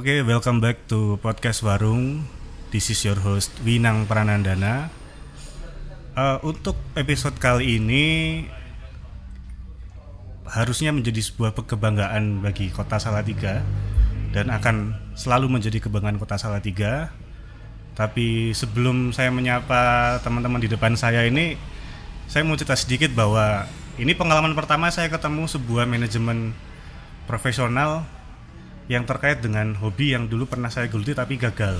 Oke, welcome back to podcast Warung. This is your host Winang Pranandana. Eh, untuk episode kali ini harusnya menjadi sebuah kebanggaan bagi Kota Salatiga dan akan selalu menjadi kebanggaan Kota Salatiga. Tapi sebelum saya menyapa teman-teman di depan saya ini, saya mau cerita sedikit bahwa ini pengalaman pertama saya ketemu sebuah manajemen profesional yang terkait dengan hobi yang dulu pernah saya geluti tapi gagal.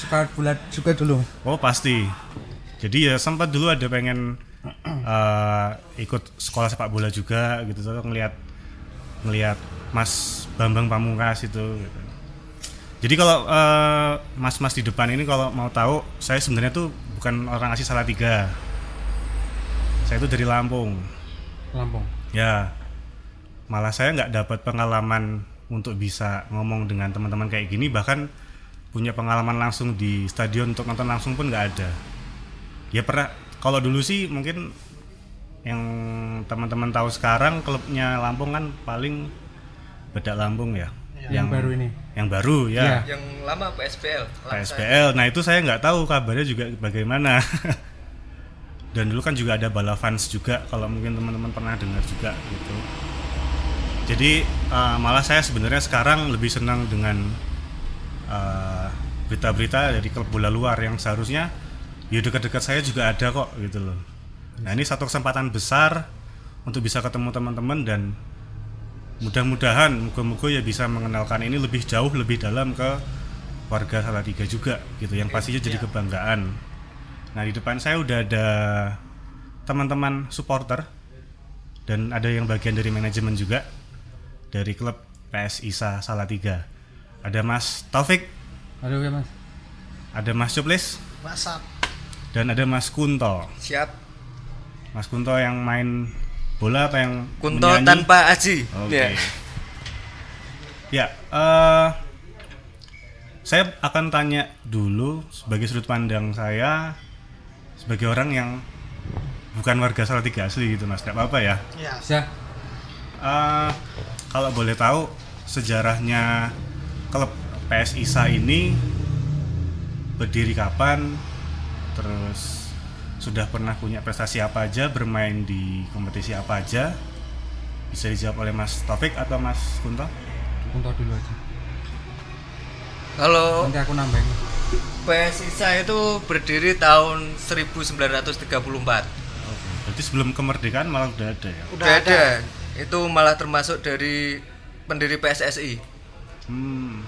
suka bulat suka dulu Oh pasti. Jadi ya sempat dulu ada pengen eh, ikut sekolah sepak bola juga gitu tuh ngelihat ngelihat Mas Bambang Pamungkas itu. Gitu. Jadi kalau eh, mas-mas di depan ini kalau mau tahu saya sebenarnya tuh bukan orang asli Salatiga. Saya itu dari Lampung. Lampung Ya, malah saya nggak dapat pengalaman untuk bisa ngomong dengan teman-teman kayak gini, bahkan punya pengalaman langsung di stadion untuk nonton langsung pun nggak ada. Ya pernah, kalau dulu sih mungkin yang teman-teman tahu sekarang klubnya Lampung kan paling bedak Lampung ya. yang, baru ini Yang baru ya. Iya. yang lama PSPL. PSPL. Nah itu saya nggak tahu kabarnya juga bagaimana. Dan dulu kan juga ada Bala Fans juga kalau mungkin teman-teman pernah dengar juga gitu. Jadi eh, malah saya sebenarnya sekarang lebih senang dengan eh, berita-berita dari klub bola luar yang seharusnya ya dekat-dekat saya juga ada kok gitu loh. Nah ini satu kesempatan besar untuk bisa ketemu teman-teman dan mudah-mudahan moga-moga ya bisa mengenalkan ini lebih jauh lebih dalam ke warga Salatiga juga gitu yang pastinya jadi kebanggaan. Nah di depan saya udah ada teman-teman supporter dan ada yang bagian dari manajemen juga dari klub PS ISA Salatiga. Ada Mas Taufik, halo ya mas ada Mas Cuplis, WhatsApp. dan ada Mas Kunto. siap Mas Kunto yang main bola apa yang Kunto menyanyi? tanpa aji Oke. Ya. Ya, eh, saya akan tanya dulu sebagai sudut pandang saya sebagai orang yang bukan warga Salatiga asli gitu mas, nggak apa-apa ya. Ya. bisa Eh, kalau boleh tahu sejarahnya klub PS ISA ini berdiri kapan, terus sudah pernah punya prestasi apa aja, bermain di kompetisi apa aja, bisa dijawab oleh Mas Taufik atau Mas Kunto? kunto dulu aja. Kalau nanti aku nambahin. PSISA itu berdiri tahun 1934 Berarti sebelum kemerdekaan malah udah ada ya? Udah Udah ada. Itu malah termasuk dari pendiri PSSI Hmm.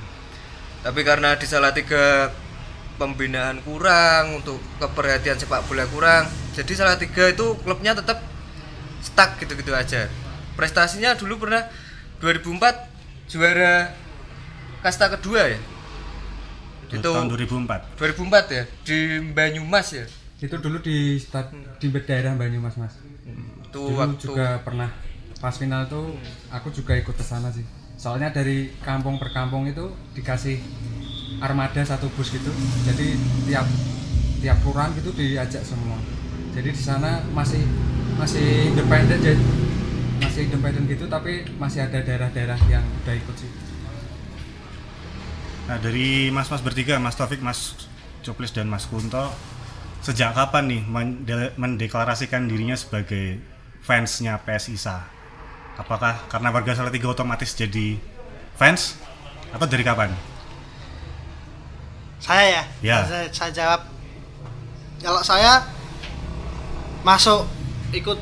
tapi karena di Salatiga pembinaan kurang untuk keperhatian sepak bola kurang jadi Salatiga itu klubnya tetap stuck gitu-gitu aja. Prestasinya dulu pernah 2004 juara kasta kedua ya? Itu itu tahun 2004. 2004 ya di Banyumas ya? Itu dulu di stad di daerah Banyumas mas. Itu dulu waktu juga pernah pas final tuh aku juga ikut ke sana sih. Soalnya dari kampung per kampung itu dikasih armada satu bus gitu. Jadi tiap tiap kelurahan gitu diajak semua. Jadi di sana masih masih independen jadi masih independen gitu tapi masih ada daerah-daerah yang udah ikut sih. Nah dari mas-mas bertiga, Mas Taufik, Mas Coplis dan Mas Kunto, sejak kapan nih mende- mendeklarasikan dirinya sebagai fansnya PS ISA? Apakah karena warga Salatiga otomatis jadi fans atau dari kapan? Saya ya. Ya. Saya, saya jawab. Kalau saya masuk ikut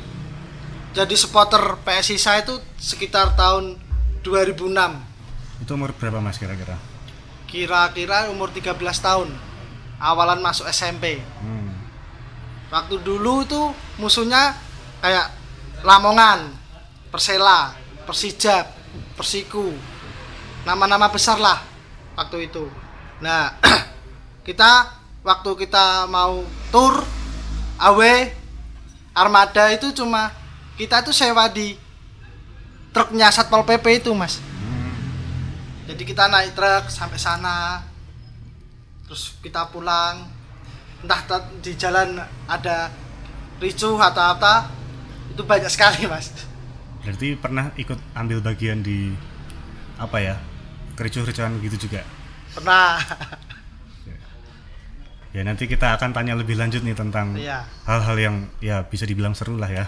jadi supporter PSI saya itu sekitar tahun 2006. Itu umur berapa mas kira-kira? Kira-kira umur 13 tahun. Awalan masuk SMP. Hmm. Waktu dulu itu musuhnya kayak Lamongan, Persela, Persijap, Persiku. Nama-nama besar lah waktu itu. Nah, kita waktu kita mau tur awe armada itu cuma kita itu sewa di truknya Satpol PP itu, Mas. Jadi kita naik truk sampai sana. Terus kita pulang entah ta- di jalan ada ricuh atau apa itu banyak sekali mas Berarti pernah ikut ambil bagian di apa ya kericuh-kericuhan gitu juga Pernah. ya nanti kita akan tanya lebih lanjut nih tentang Iya. hal-hal yang ya bisa dibilang seru lah ya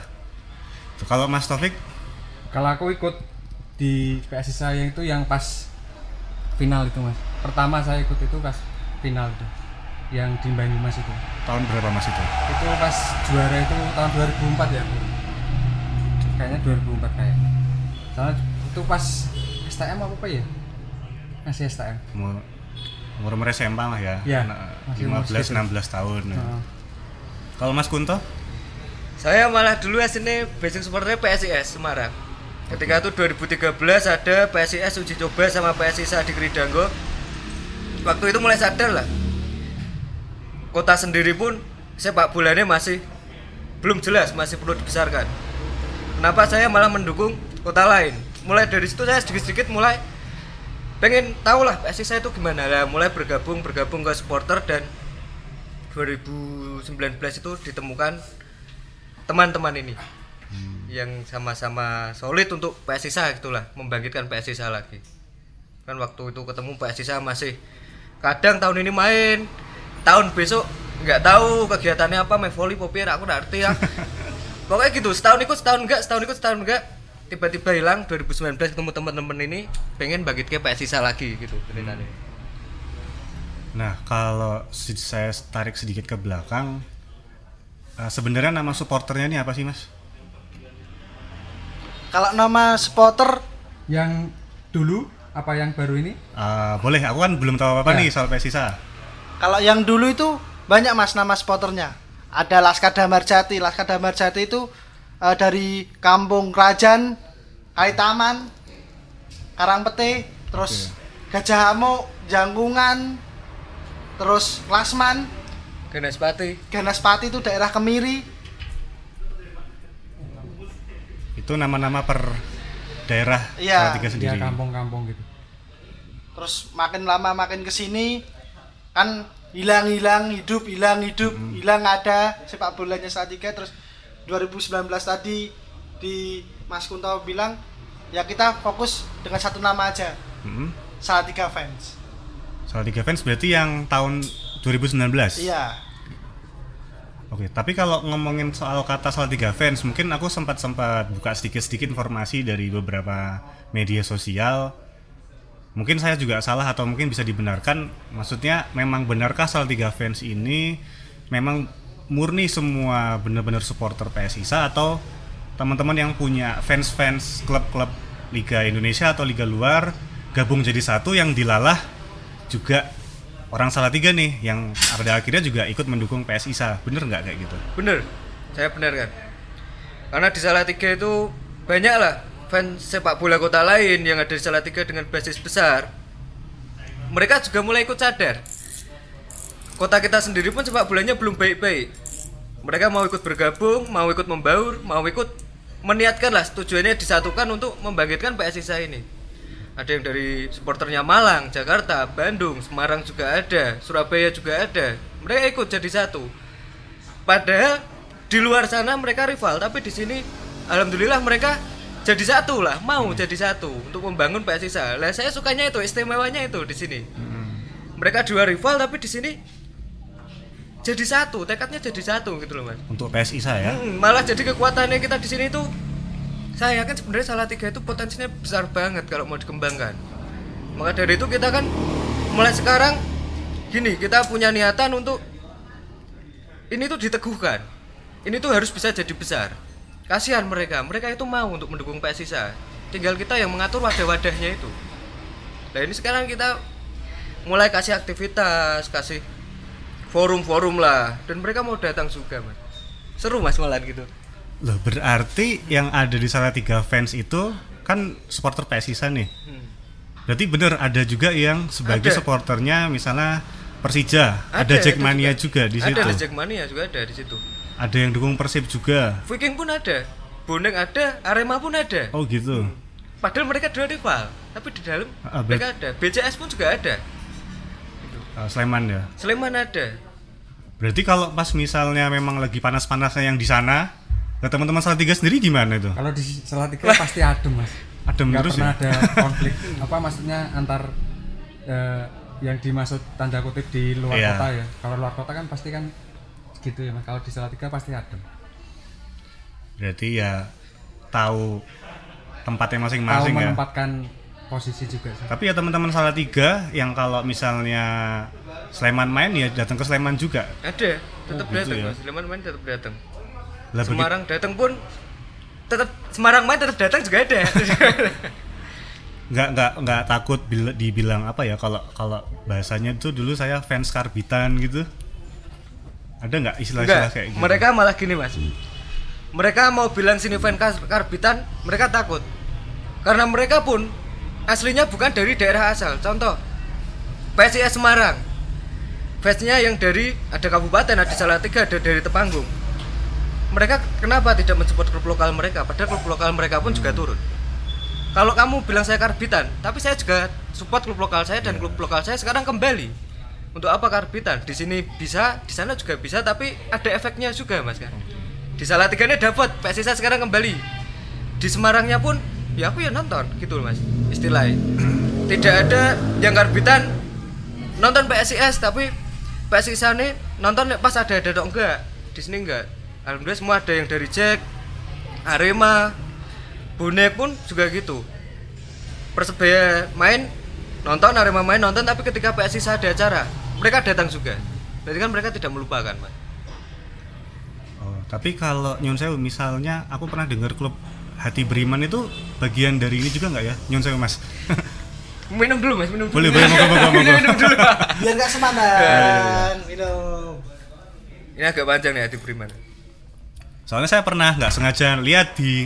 Tuh, kalau Mas Taufik Kalau aku ikut di PSI saya itu yang pas final itu mas. Pertama saya ikut itu pas final itu, yang di Banyumas itu. tahun berapa Mas itu Itu pas juara itu tahun 2004 ya. Bu? Kayaknya 2004 kayak. Soalnya itu pas STM apa apa ya? Masih STM. umur umur umur SMA lah ya, Iya, masih umur 15 segitu. 16 tahun ya. Heeh. kalau Mas Kunto Saya malah dulu aslinya basic supporternya PSIS Semarang. Ketika itu 2013 ada PSIS uji coba sama PSIS di Kridanggo. Waktu itu mulai sadar lah. Kota sendiri pun sepak bolanya masih belum jelas, masih perlu dibesarkan. Kenapa saya malah mendukung kota lain? Mulai dari situ saya sedikit-sedikit mulai pengen tahu lah PSIS saya itu gimana lah. Mulai bergabung bergabung ke supporter dan 2019 itu ditemukan teman-teman ini yang sama-sama solid untuk PSISA gitulah membangkitkan PSISA lagi kan waktu itu ketemu PSISA masih kadang tahun ini main tahun besok nggak tahu kegiatannya apa main volley popir aku nggak ngerti ya pokoknya gitu setahun ikut setahun enggak setahun ikut setahun enggak tiba-tiba hilang 2019 ketemu teman-teman ini pengen bangkit ke PSISA lagi gitu ceritanya Nah, kalau si- saya tarik sedikit ke belakang, eh, sebenarnya nama supporternya ini apa sih, Mas? Kalau nama supporter Yang dulu apa yang baru ini? Eh, boleh, aku kan belum tahu apa-apa Ya. nih soal Persisa. kalau yang dulu itu banyak mas nama supporternya. Ada Laskar Damar Jati. Laskar Damar Jati itu eh, dari Kampung Kerajaan, Taman, Karangpete, terus Gajah Hamuk, Jangkungan, terus Lasman, Ganaspati Ganaspati itu daerah Kemiri. Itu nama-nama per daerah Iya. Salatiga Dia sendiri. kampung-kampung gitu. Terus makin lama makin ke sini kan hilang-hilang hidup, hilang hidup, hilang ada sepak bolanya Salatiga. Terus 2019 tadi di Mas Kunto bilang ya kita fokus dengan satu nama aja, Mm-mm. Salatiga Fans. Salatiga fans berarti yang tahun 2019. Iya. Oke, tapi kalau ngomongin soal kata Salatiga fans, mungkin aku sempat sempat buka sedikit-sedikit informasi dari beberapa media sosial. Mungkin saya juga salah atau mungkin bisa dibenarkan. Maksudnya memang benarkah Salatiga fans ini memang murni semua benar-benar supporter PSISA atau teman-teman yang punya fans-fans klub-klub Liga Indonesia atau Liga luar gabung jadi satu yang dilalah juga orang Salatiga nih yang pada akhirnya juga ikut mendukung PSISA. Bener nggak kayak gitu? Bener, saya benar kan. Karena di Salatiga itu banyak lah fans sepak bola kota lain yang ada di Salatiga dengan basis besar. Mereka juga mulai ikut sadar. Kota kita sendiri pun sepak bolanya belum baik-baik. Mereka mau ikut bergabung, mau ikut membaur, mau ikut meniatkan lah tujuannya disatukan untuk membangkitkan PSISA ini. Ada yang dari supporternya Malang, Jakarta, Bandung, Semarang juga ada, Surabaya juga ada. Mereka ikut jadi satu. Padahal di luar sana mereka rival, tapi di sini alhamdulillah mereka jadi satu lah, mau jadi satu untuk membangun PSISA. Lah saya sukanya itu, istimewanya itu di sini. Mereka dua rival tapi di sini jadi satu, tekadnya jadi satu gitu loh mas. Untuk PSISA ya. Hmm, malah jadi kekuatannya kita di sini tuh saya yakin sebenarnya salah tiga itu potensinya besar banget kalau mau dikembangkan. Maka dari itu kita kan mulai sekarang gini kita punya niatan untuk ini tuh diteguhkan. Ini tuh harus bisa jadi besar. Kasihan mereka, mereka itu mau untuk mendukung PSISA. Tinggal kita yang mengatur wadah-wadahnya itu. Nah ini sekarang kita mulai kasih aktivitas, kasih forum-forum lah, dan mereka mau datang juga mas. Seru mas malah gitu. Loh, berarti yang ada di Salatiga fans itu kan supporter PSISA nih. Hmm. Berarti bener ada juga yang sebagai Ada. supporternya misalnya Persija, ada, Jackmania juga. di situ. Ada ada Jackmania juga ada di situ. Ada yang dukung Persib juga. Viking pun ada, Bonek ada, Arema pun ada. Oh gitu. Padahal mereka dua rival, tapi di dalam Ah, mereka ada. BCS pun juga ada. Uh, Sleman ya. Sleman ada. Berarti kalau pas misalnya memang lagi panas-panasnya yang di sana, nah teman-teman Salatiga sendiri gimana itu? Kalau di Salatiga pasti adem mas. adem nggak terus pernah ya ada konflik apa maksudnya antar eh, yang dimaksud tanda kutip di luar Iya. kota ya kalau luar kota kan pasti kan gitu ya mas. Kalau di Salatiga pasti adem. Berarti ya tahu tempatnya tahu masing-masing ya. menempatkan posisi juga sih. Tapi ya teman-teman Salatiga yang kalau misalnya Sleman main ya datang ke Sleman juga. Ada tetap Oh, gitu datang ya. Sleman main tetap datang. Lah Semarang datang pun tetap Semarang main tetap datang juga ada. Nggak nggak nggak takut bil- dibilang apa ya kalau kalau bahasanya itu dulu saya fans karbitan gitu ada nggak istilah-istilah kayak gitu? Mereka malah gini mas. Mereka mau bilang sini fan kar- karbitan mereka takut. Karena mereka pun aslinya bukan dari daerah asal. Contoh PSIS Semarang. Fansnya yang dari ada kabupaten ada Salatiga ada dari Tepanggung. Mereka kenapa tidak mensupport klub lokal mereka? Padahal klub lokal mereka pun juga turun. Kalau kamu bilang saya karbitan tapi saya juga support klub lokal saya dan klub lokal saya sekarang kembali untuk apa karbitan? Di sini bisa di sana juga bisa tapi ada efeknya juga mas kan? Di Salatiga ini dapat PSIS sekarang kembali. Di Semarangnya pun ya aku ya nonton gitu loh mas istilahnya. Tidak ada yang karbitan nonton PSIS tapi PSIS ini nonton pas ada ada dong enggak di sini enggak. Alhamdulillah semua ada yang dari Jack Arema bonek pun juga gitu. Persebaya main nonton Arema main nonton tapi ketika PSIS ada acara mereka datang juga. Berarti kan mereka tidak melupakan mas. Oh, tapi kalau nyun sewu misalnya aku pernah dengar klub Hati Beriman itu bagian dari ini juga nggak ya nyun sewu mas? Minum dulu mas minum dulu. Boleh, boleh, moga, moga, moga. minum dulu. Biar nggak semanan minum. Ini agak panjang nih hati beriman. Soalnya saya pernah nggak sengaja lihat di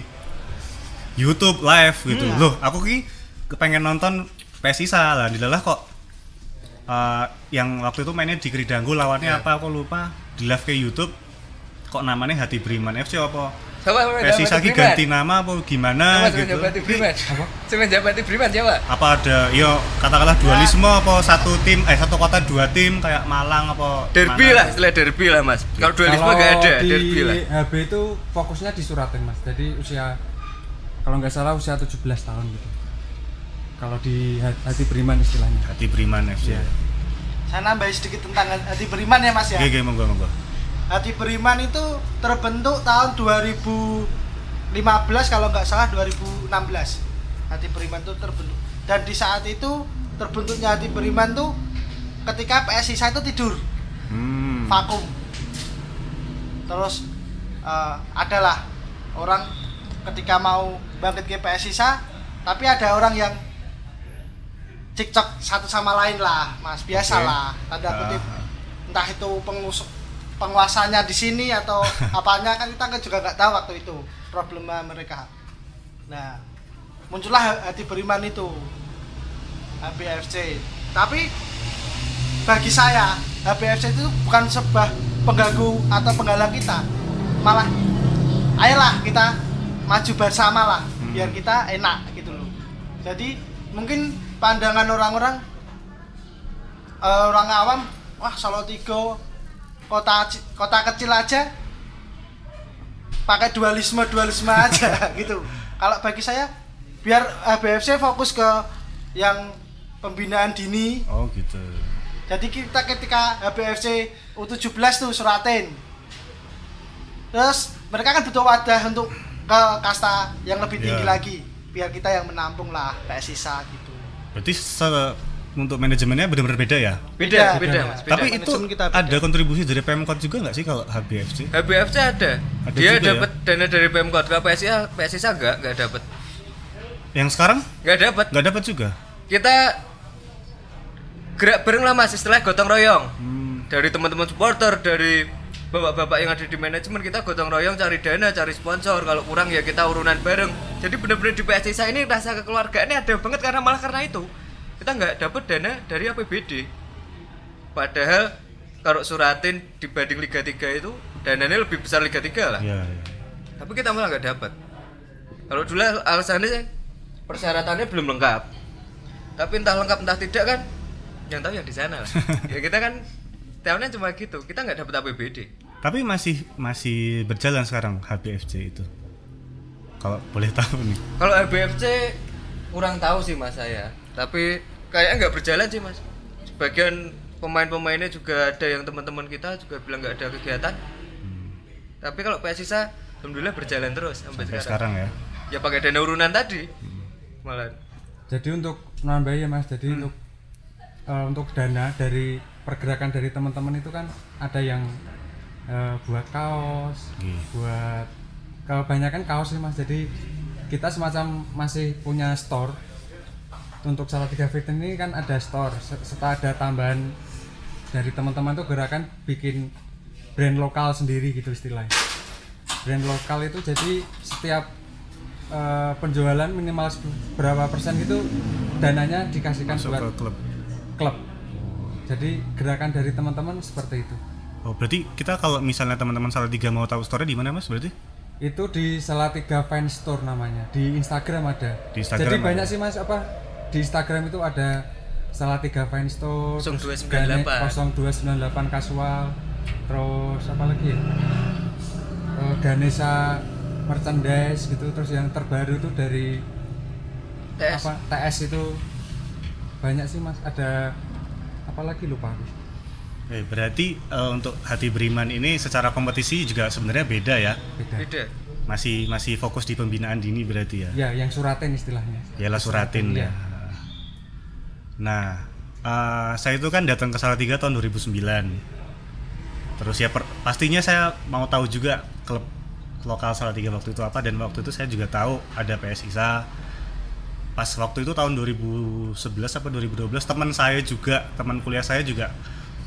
YouTube live gitu. Hmm. loh aku ki kepengen nonton PSISA lah dilalah kok eh, yang waktu itu mainnya di Kridanggu lawannya Ya. apa aku lupa di live ke YouTube kok namanya Hati Beriman FC apa ki Beriman? ganti nama apa gimana Siapa gitu Hati Beriman? Semenjak Hati Beriman siapa? apa ada yo katakanlah dualisme apa satu tim eh satu kota dua tim kayak Malang apa Derby mana lah, gitu. istilah derby lah mas. Kalau dualisme Kalau gak ada, di derby lah. HB itu fokusnya di Suratin mas jadi usia kalau nggak salah usia 17 tahun gitu kalau di Ha- hati beriman istilahnya. Hati Beriman FC Iya. saya nambahin sedikit tentang hati beriman ya mas ya? Oke, oke, monggo monggo. Hati Beriman itu terbentuk tahun 2015 kalau nggak salah 2016 Hati Beriman itu terbentuk. Dan di saat itu terbentuknya Hati Beriman tuh ketika PSI saya itu tidur. Hmm. vakum. Terus eh, adalah orang ketika mau bangkit ke PSI saya tapi ada orang yang cekcok satu sama lain lah mas. Biasalah. Tanda kutip Ah. entah itu pengus penguasanya di sini atau apanya kan kita kan juga nggak tahu waktu itu problema mereka. Nah muncullah hati beriman itu HBFC tapi bagi saya HBFC itu bukan sebuah pengganggu atau penghalang kita. Malah ayolah kita maju bersama lah biar kita enak gitu loh. Jadi mungkin pandangan orang-orang eh, orang awam wah Solo Tigo kota kota kecil aja. Pakai dualisme dualisme aja gitu. Kalau bagi saya biar HBFC fokus ke yang pembinaan dini. Oh gitu. jadi kita ketika HBFC U17 tuh Suratin. Terus mereka kan butuh wadah untuk ke kasta yang lebih tinggi Ya. lagi biar kita yang menampung lah kayak sisa gitu Berarti se- untuk manajemennya benar-benar beda ya. Beda, Beda, beda, beda. mas. Beda. Tapi itu kita beda. ada kontribusi dari Pemkot juga nggak sih kalau HBFC? HBFC ada. Ada Dia ya? dapat dana dari Pemkot. Kalau PSIS PSIS enggak, enggak dapat. Yang sekarang Enggak dapat. nggak dapat juga. Kita gerak bareng lah Mas, istilah gotong royong. Hmm. Dari teman-teman supporter, dari bapak-bapak yang ada di manajemen kita gotong royong cari dana, cari sponsor. Kalau kurang ya kita urunan bareng. Jadi benar-benar di PSIS ini rasa kekeluargaan ini ada banget karena malah karena itu kita nggak dapat dana dari APBD. Padahal kalau Suratin dibanding Liga 3 itu dananya lebih besar Liga 3 lah. Iya. iya. Tapi kita malah nggak dapat. Kalau dulu alasannya persyaratannya belum lengkap. Tapi entah lengkap entah tidak kan yang tahu yang di sana lah. ya kita kan tahunnya cuma gitu. Kita nggak dapat APBD. Tapi masih masih berjalan sekarang HBFC itu. Kalau boleh tahu nih. Kalau HBFC kurang tahu sih mas saya tapi kayaknya nggak berjalan sih mas sebagian pemain-pemainnya juga ada yang teman-teman kita juga bilang nggak ada kegiatan tapi kalau PS Sisa alhamdulillah berjalan terus sampai, sampai sekarang. sekarang ya ya pakai dana urunan tadi malah Jadi untuk menambah ya Mas, jadi untuk eh, untuk dana dari pergerakan dari teman-teman itu kan ada yang eh, buat kaos, Iya. buat kebanyakan kaos sih Mas. Jadi kita semacam masih punya store. Untuk salah tiga fit ini kan ada store. Se- serta ada tambahan dari teman-teman tuh gerakan bikin brand lokal sendiri gitu istilahnya. Brand lokal itu jadi setiap eh, penjualan minimal berapa persen gitu dananya dikasihkan masuk buat ke klub. klub jadi gerakan dari teman-teman seperti itu. Oh berarti kita kalau misalnya teman-teman salah tiga mau tahu store di mana mas berarti? Itu di Salatiga Fans Store namanya. Di Instagram ada. Di Instagram jadi ada. banyak sih mas apa di Instagram itu ada Salatiga Fans Store terus 0298. Gane- 0298 casual terus apa lagi ya? Eh, Ganesha merchandise gitu terus yang terbaru itu dari TS apa TS itu. Banyak sih mas ada apa lagi lupa aku Eh, berarti eh, untuk hati beriman ini secara kompetisi juga sebenarnya beda ya beda beda masih masih fokus di pembinaan dini berarti ya ya yang suratin istilahnya Yalah suratin Iya. ya. Nah, eh, saya itu kan datang ke Salatiga tahun 2009. Terus ya per- pastinya saya mau tahu juga klub lokal Salatiga waktu itu apa dan waktu itu saya juga tahu ada PS ISA. Pas waktu itu tahun 2011 apa 2012 teman saya juga, teman kuliah saya juga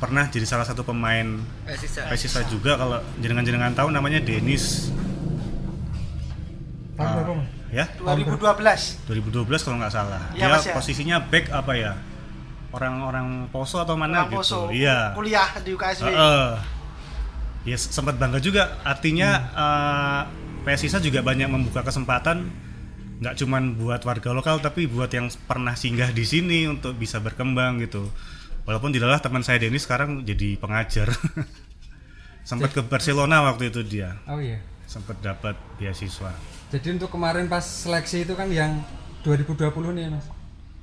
pernah jadi salah satu pemain PS Sisa PS ISA juga kalau jenengan-jenengan tahu namanya Denis. tahun Ah. berapa? Ya, 2012 2012 kalau nggak salah. Iya, dia Mas, ya. posisinya back apa ya? Orang-orang Poso atau mana Orang gitu. Poso, Iya. kuliah di UKSW Heeh. Ya s- sempat bangga juga. Artinya eh, PSISA juga banyak membuka kesempatan nggak cuman buat warga lokal tapi buat yang pernah singgah di sini untuk bisa berkembang gitu. Walaupun dilalah teman saya Denny sekarang jadi pengajar. sempat ke Barcelona waktu itu dia. oh iya Sempat dapat beasiswa. Jadi untuk kemarin pas seleksi itu kan yang 2020 nih mas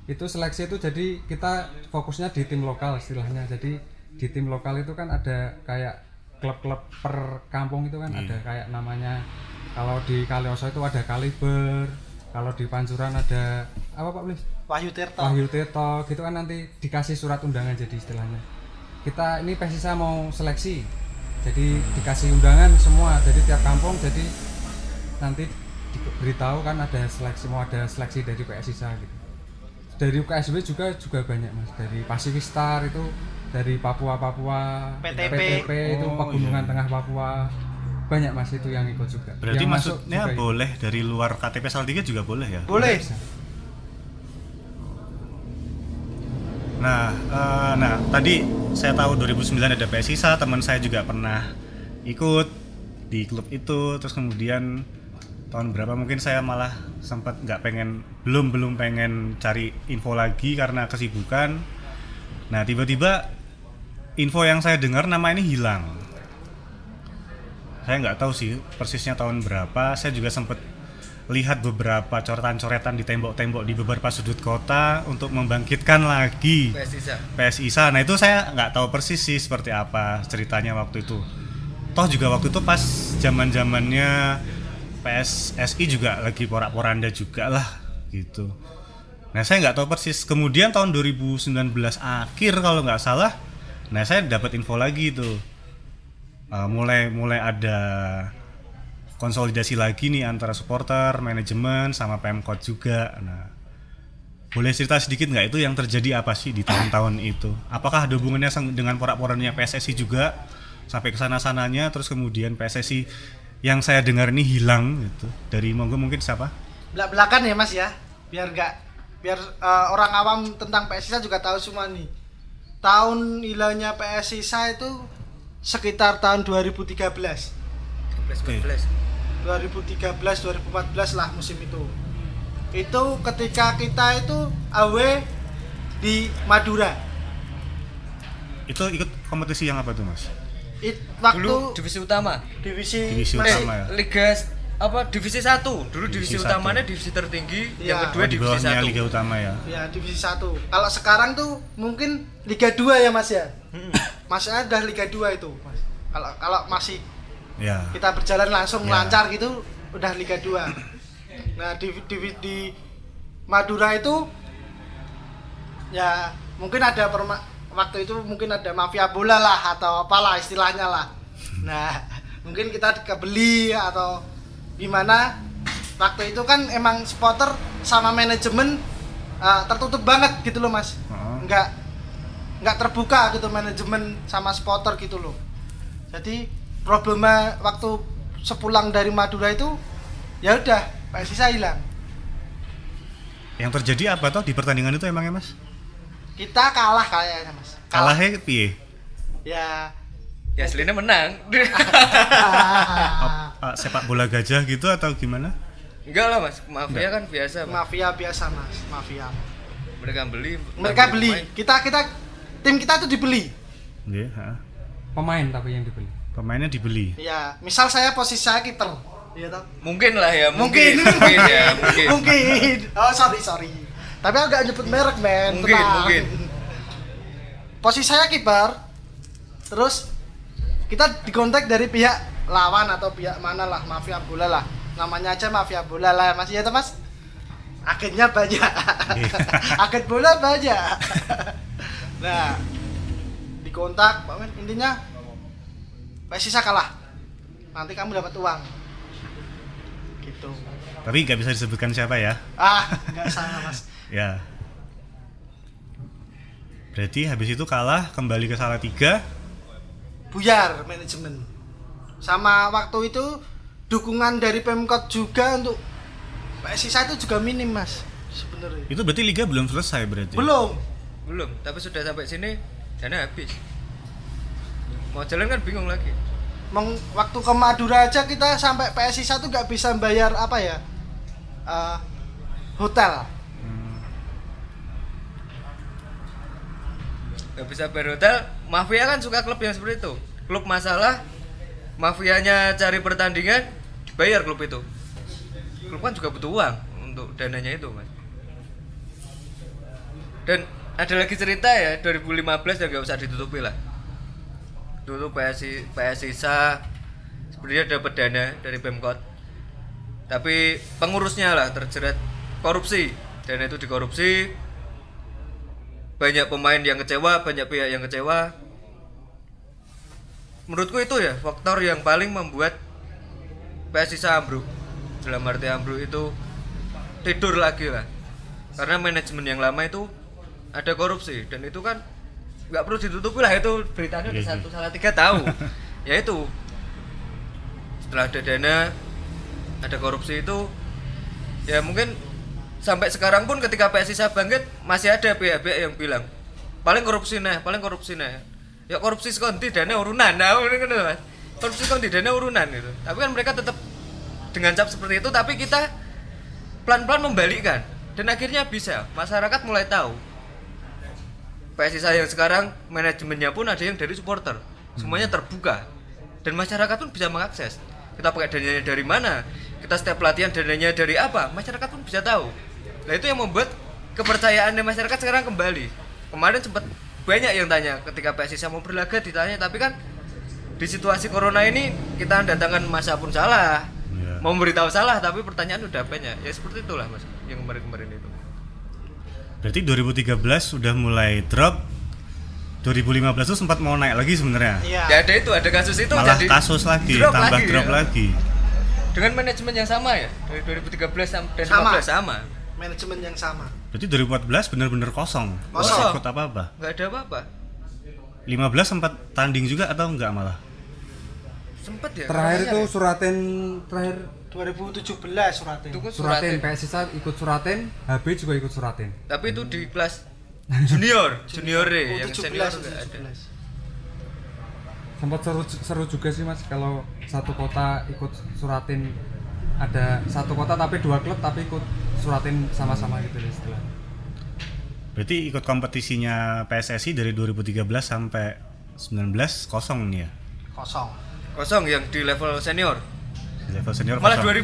Itu seleksi itu jadi kita fokusnya di tim lokal istilahnya Jadi di tim lokal itu kan ada kayak klub-klub per kampung itu kan ada kayak namanya Kalau di Kalioso itu ada Kaliber Kalau di Pancuran ada apa Pak Blis? Wahyu Tirto Wahyu Tirto gitu kan nanti dikasih surat undangan jadi istilahnya kita ini Persisa mau seleksi jadi dikasih undangan semua jadi tiap kampung jadi nanti diberitahu kan ada seleksi mau ada seleksi dari Persisa gitu dari UKSW juga juga banyak mas dari Pacific Star itu dari Papua Papua PTP. itu Oh, pegunungan iya. tengah Papua banyak mas itu yang ikut juga Berarti Yang maksudnya juga ikut. boleh dari luar KTP Salatiga juga boleh ya? boleh. Nah, eh, nah tadi saya tahu 2009 ada PS Sisa, teman saya juga pernah ikut di klub itu, terus kemudian tahun berapa mungkin saya malah sempat nggak pengen, belum belum pengen cari info lagi karena kesibukan. Nah tiba-tiba info yang saya dengar nama ini hilang. Saya nggak tahu sih persisnya tahun berapa. Saya juga sempat lihat beberapa coretan-coretan di tembok-tembok di beberapa sudut kota untuk membangkitkan lagi PS Sisa PS ISA. Nah itu saya nggak tahu persis sih seperti apa ceritanya waktu itu. Toh juga waktu itu pas zaman zamannya PSSI juga lagi porak-poranda juga lah gitu. Nah saya nggak tahu persis. Kemudian tahun 2019 akhir kalau nggak salah, nah saya dapat info lagi tuh. Uh, mulai mulai ada konsolidasi lagi nih antara supporter, manajemen, sama Pemkot juga. Nah, boleh cerita sedikit nggak itu yang terjadi apa sih di tahun-tahun itu? Apakah ada hubungannya dengan porak-porandanya PSSI juga sampai ke sana-sananya terus kemudian PSSI yang saya dengar ini hilang gitu. Dari monggo mungkin siapa? belak belakan ya mas ya biar nggak biar eh, orang awam tentang PSISA juga tahu semua nih tahun hilangnya PSISA itu sekitar tahun 2013 12 Oke. 14 2013 2014 lah musim itu itu ketika kita itu AW di Madura Itu ikut kompetisi yang apa tuh mas? It, waktu dulu divisi utama divisi, Divisi Mas- utama ya. Liga apa divisi satu dulu divisi, Divisi utamanya satu. divisi tertinggi Iya. yang kedua Oh, di divisi satu Liga Utama ya. Ya, divisi 1. Kalau sekarang tuh mungkin Liga 2 ya, Mas ya. Masnya udah Liga 2 itu, Mas. Kalau kalau masih Ya. kita berjalan langsung Ya. lancar gitu udah Liga 2. Nah, di di, di Madura itu ya mungkin ada perma- waktu itu mungkin ada mafia bola lah atau apalah istilahnya lah. Nah, mungkin kita kebeli atau gimana waktu itu kan emang supporter sama manajemen uh, tertutup banget gitu loh mas. Heeh. nggak nggak terbuka gitu manajemen sama supporter gitu loh. Jadi problema waktu sepulang dari Madura itu ya udah PSISA hilang. Yang terjadi apa toh di pertandingan itu emangnya Mas? kita kalah kayaknya mas. Kalahnya piye? ya. Ya aslinya menang Ah, sepak bola gajah gitu atau gimana? enggak lah mas mafia kan biasa Mas. mafia biasa mas mafia mereka beli mereka beli pemain. kita kita tim kita tuh dibeli Nggih, heeh. Pemain tapi yang dibeli. Pemainnya dibeli. ya misal saya posisi saya kiper iya toh mungkin lah ya mungkin mungkin mungkin ya mungkin mungkin oh sorry sorry tapi aku gak nyebut merek men Mungkin, tenang. mungkin. posisi saya kiper terus kita dikontak dari pihak lawan atau pihak mana lah mafia bola lah. Namanya aja mafia bola lah mas. Ya mas? Agennya banyak. Agen bola banyak. Nah dikontak Pak Men, intinya Persisa kalah. Nanti kamu dapat uang. Gitu. Tapi nggak bisa disebutkan siapa ya? ah nggak salah mas. Ya. Berarti habis itu kalah kembali ke Salatiga. buyar manajemen sama waktu itu dukungan dari pemkot juga untuk PSISA itu juga minim mas sebenarnya. Itu berarti liga belum selesai berarti. belum. Belum tapi sudah sampai sini dana habis. Mau jalan kan bingung lagi. Meng, waktu ke Madura aja kita sampai PSISA tuh nggak bisa bayar apa ya? Eh, hotel. Hmm, nggak bisa bayar hotel mafia kan suka klub yang seperti itu. Klub masalah mafianya cari pertandingan dibayar klub itu. Klub kan juga butuh uang untuk dananya itu mas. Dan ada lagi cerita ya 2015 ya nggak usah ditutupi lah. Dulu PSI PSISA sebenarnya dapat dana dari Pemkot. Tapi pengurusnya lah terjerat korupsi. Dana itu dikorupsi. Banyak pemain yang kecewa, banyak pihak yang kecewa. Menurutku itu ya faktor yang paling membuat PSISA ambruk. Dalam arti ambruk itu tidur lagi lah. Karena manajemen yang lama itu ada korupsi dan itu kan nggak perlu ditutupi lah itu beritanya di Iya, satu salah tiga tahu. ya itu setelah ada dana ada korupsi itu ya mungkin sampai sekarang pun ketika PSISA bangkit masih ada pihak-pihak yang bilang paling korupsi nah paling korupsi nah ya korupsi sekonti dana urunan. Nah kan mas. Korupsi sekonti dana urunan gitu. Tapi kan mereka tetap dengan cap seperti itu tapi kita pelan-pelan membalikkan. Dan akhirnya bisa masyarakat mulai tahu. PSISA yang sekarang manajemennya pun ada yang dari supporter. Semuanya terbuka. Dan masyarakat pun bisa mengakses. Kita pakai dananya dari mana? Kita setiap pelatihan dananya dari apa? Masyarakat pun bisa tahu. Nah itu yang membuat kepercayaan masyarakat sekarang kembali. Kemarin sempat banyak yang tanya ketika PSISA mau berlaga ditanya tapi kan di situasi corona ini kita datangkan masa pun salah Iya. mau memberitahu salah tapi pertanyaan udah banyak ya seperti itulah mas yang kemarin-kemarin itu Berarti 2013 sudah mulai drop. 2015 itu sempat mau naik lagi sebenarnya. iya ya ada itu ada kasus itu Malah jadi kasus lagi, drop tambah lagi, drop ya. lagi. dengan manajemen yang sama ya dari 2013 sam- dan Sama. 15 sama manajemen yang sama Berarti 2014 benar-benar kosong. Kosong. ikut apa-apa. nggak ada apa-apa 15 sempat tanding juga atau enggak malah? sempet ya Terakhir itu ya. Suraten terakhir 2017 suratnya itu kan Suraten Suraten. Ikut Suraten, HB juga ikut Suraten. tapi itu di kelas junior junior deh yang U17 senior nggak ada U17 Sempat seru, seru juga sih Mas kalau satu kota ikut Suraten ada satu kota tapi dua klub tapi ikut Suraten sama-sama gitu deh istilah. Berarti ikut kompetisinya PSSI dari 2013 sampai 19 kosong nih ya. kosong kosong yang di level senior di level senior Malah kosong.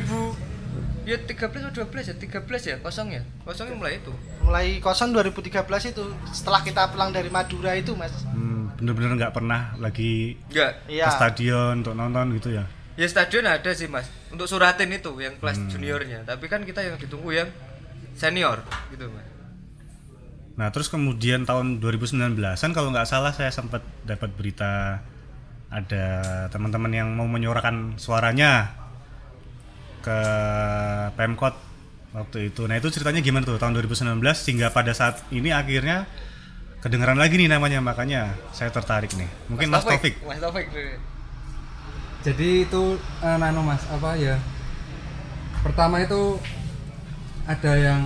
2000 ya 13 atau 12 ya? 13 ya kosong ya? Kosongnya mulai itu. mulai kosong 2013 itu setelah kita pulang dari Madura itu mas Hmm, bener-bener nggak pernah lagi Enggak. iya ke stadion untuk nonton gitu ya Ya stadion ada sih mas. Untuk suratin itu yang kelas Hmm. juniornya. Tapi kan kita yang ditunggu yang senior gitu mas. Nah terus kemudian tahun 2019an kalau nggak salah saya sempat dapat berita ada teman-teman yang mau menyuarakan suaranya ke Pemkot waktu itu. Nah itu ceritanya gimana tuh tahun 2019 sehingga pada saat ini akhirnya kedengeran lagi nih namanya makanya saya tertarik nih. Mungkin Mas, Taufik. Mas Taufik. Jadi itu eh, nano mas apa ya pertama itu ada yang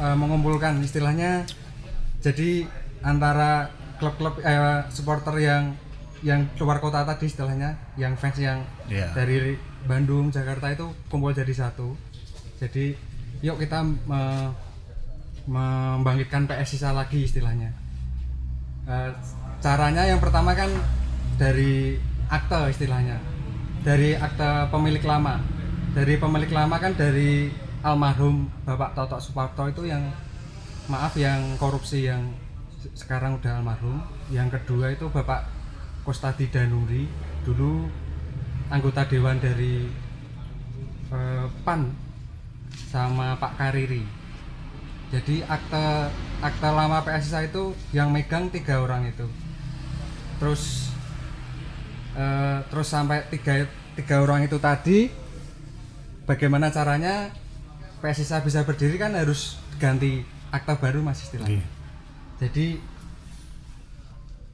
eh, mengumpulkan istilahnya jadi antara klub-klub eh, supporter yang yang keluar kota tadi istilahnya yang fans yang Iya. dari Bandung Jakarta itu kumpul jadi satu. Jadi yuk kita me- membangkitkan PS sisa lagi istilahnya. Eh, caranya yang pertama kan dari akte istilahnya dari akte pemilik lama. Dari pemilik lama kan dari almarhum Bapak Toto Suparto itu yang maaf yang korupsi yang se- sekarang udah almarhum. Yang kedua itu Bapak Kostadi Danuri dulu anggota dewan dari eh, PAN sama Pak Kariri. Jadi akte akte lama PSSA itu yang megang tiga orang itu. Terus eh, terus sampai tiga tiga orang itu tadi bagaimana caranya PSSA bisa berdiri kan harus ganti akta baru mas istilahnya. Iya. jadi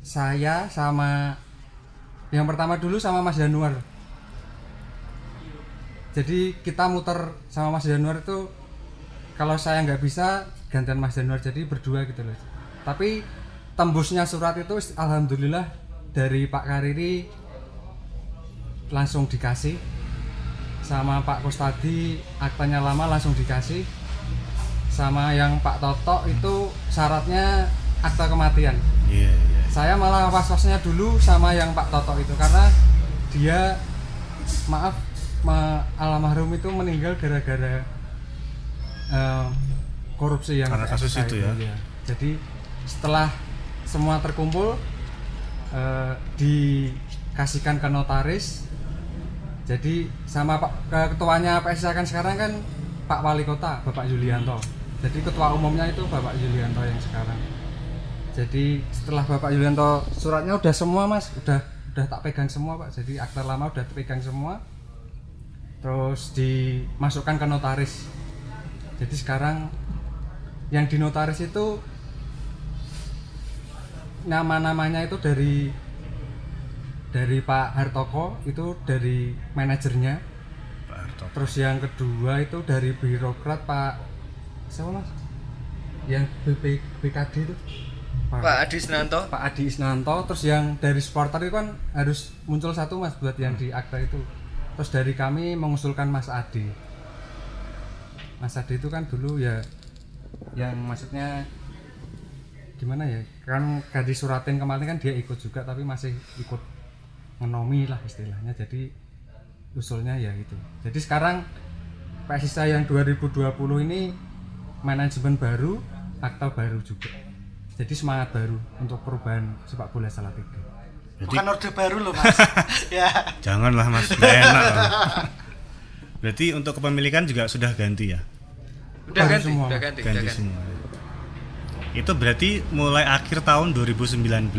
saya sama yang pertama dulu sama Mas Januar. Jadi kita muter sama Mas Januar itu kalau saya nggak bisa gantian Mas Januar. Jadi berdua gitu loh. Tapi tembusnya surat itu alhamdulillah dari Pak Kariri langsung dikasih sama Pak Kustadi aktanya lama langsung dikasih sama yang Pak Toto itu syaratnya akta kematian Iya, iya. saya malah was-wasnya dulu sama yang Pak Toto itu karena dia maaf ma, almarhum itu meninggal gara-gara eh, korupsi yang Karena kasus PSK itu ya? iya. jadi setelah semua terkumpul eh, dikasihkan ke notaris jadi sama Pak ke- ketuanya PSK kan sekarang kan Pak Wali Kota Bapak Yulianto. Jadi ketua umumnya itu Bapak Yulianto yang sekarang. Jadi setelah Bapak Yulianto suratnya udah semua mas. Udah udah tak pegang semua pak. Jadi akta lama udah pegang semua. Terus dimasukkan ke notaris. Jadi sekarang yang di notaris itu nama-namanya itu dari dari Pak Hartoko itu dari manajernya. Pak Harto. terus yang kedua itu dari birokrat Pak siapa mas? Yang BP, BKD itu? Pak Adi Senanto. Pak Adi Isnanto. Terus yang dari supporter itu kan harus muncul satu mas buat yang di akta itu. Terus dari kami mengusulkan Mas Adi. Mas Adi itu kan dulu ya yang maksudnya gimana ya kan gadis suratin kemarin kan dia ikut juga tapi masih ikut ngenomi lah istilahnya jadi usulnya ya itu jadi sekarang PSISA yang 2020 ini manajemen baru akta baru juga jadi semangat baru untuk perubahan sepak bola Salatiga Berarti bukan orde baru loh mas ya janganlah Mas, enak. loh. Berarti untuk kepemilikan juga sudah ganti ya? Udah Baru ganti, semua. udah ganti, udah Ganti ganti. semua. Itu berarti mulai akhir tahun 2019,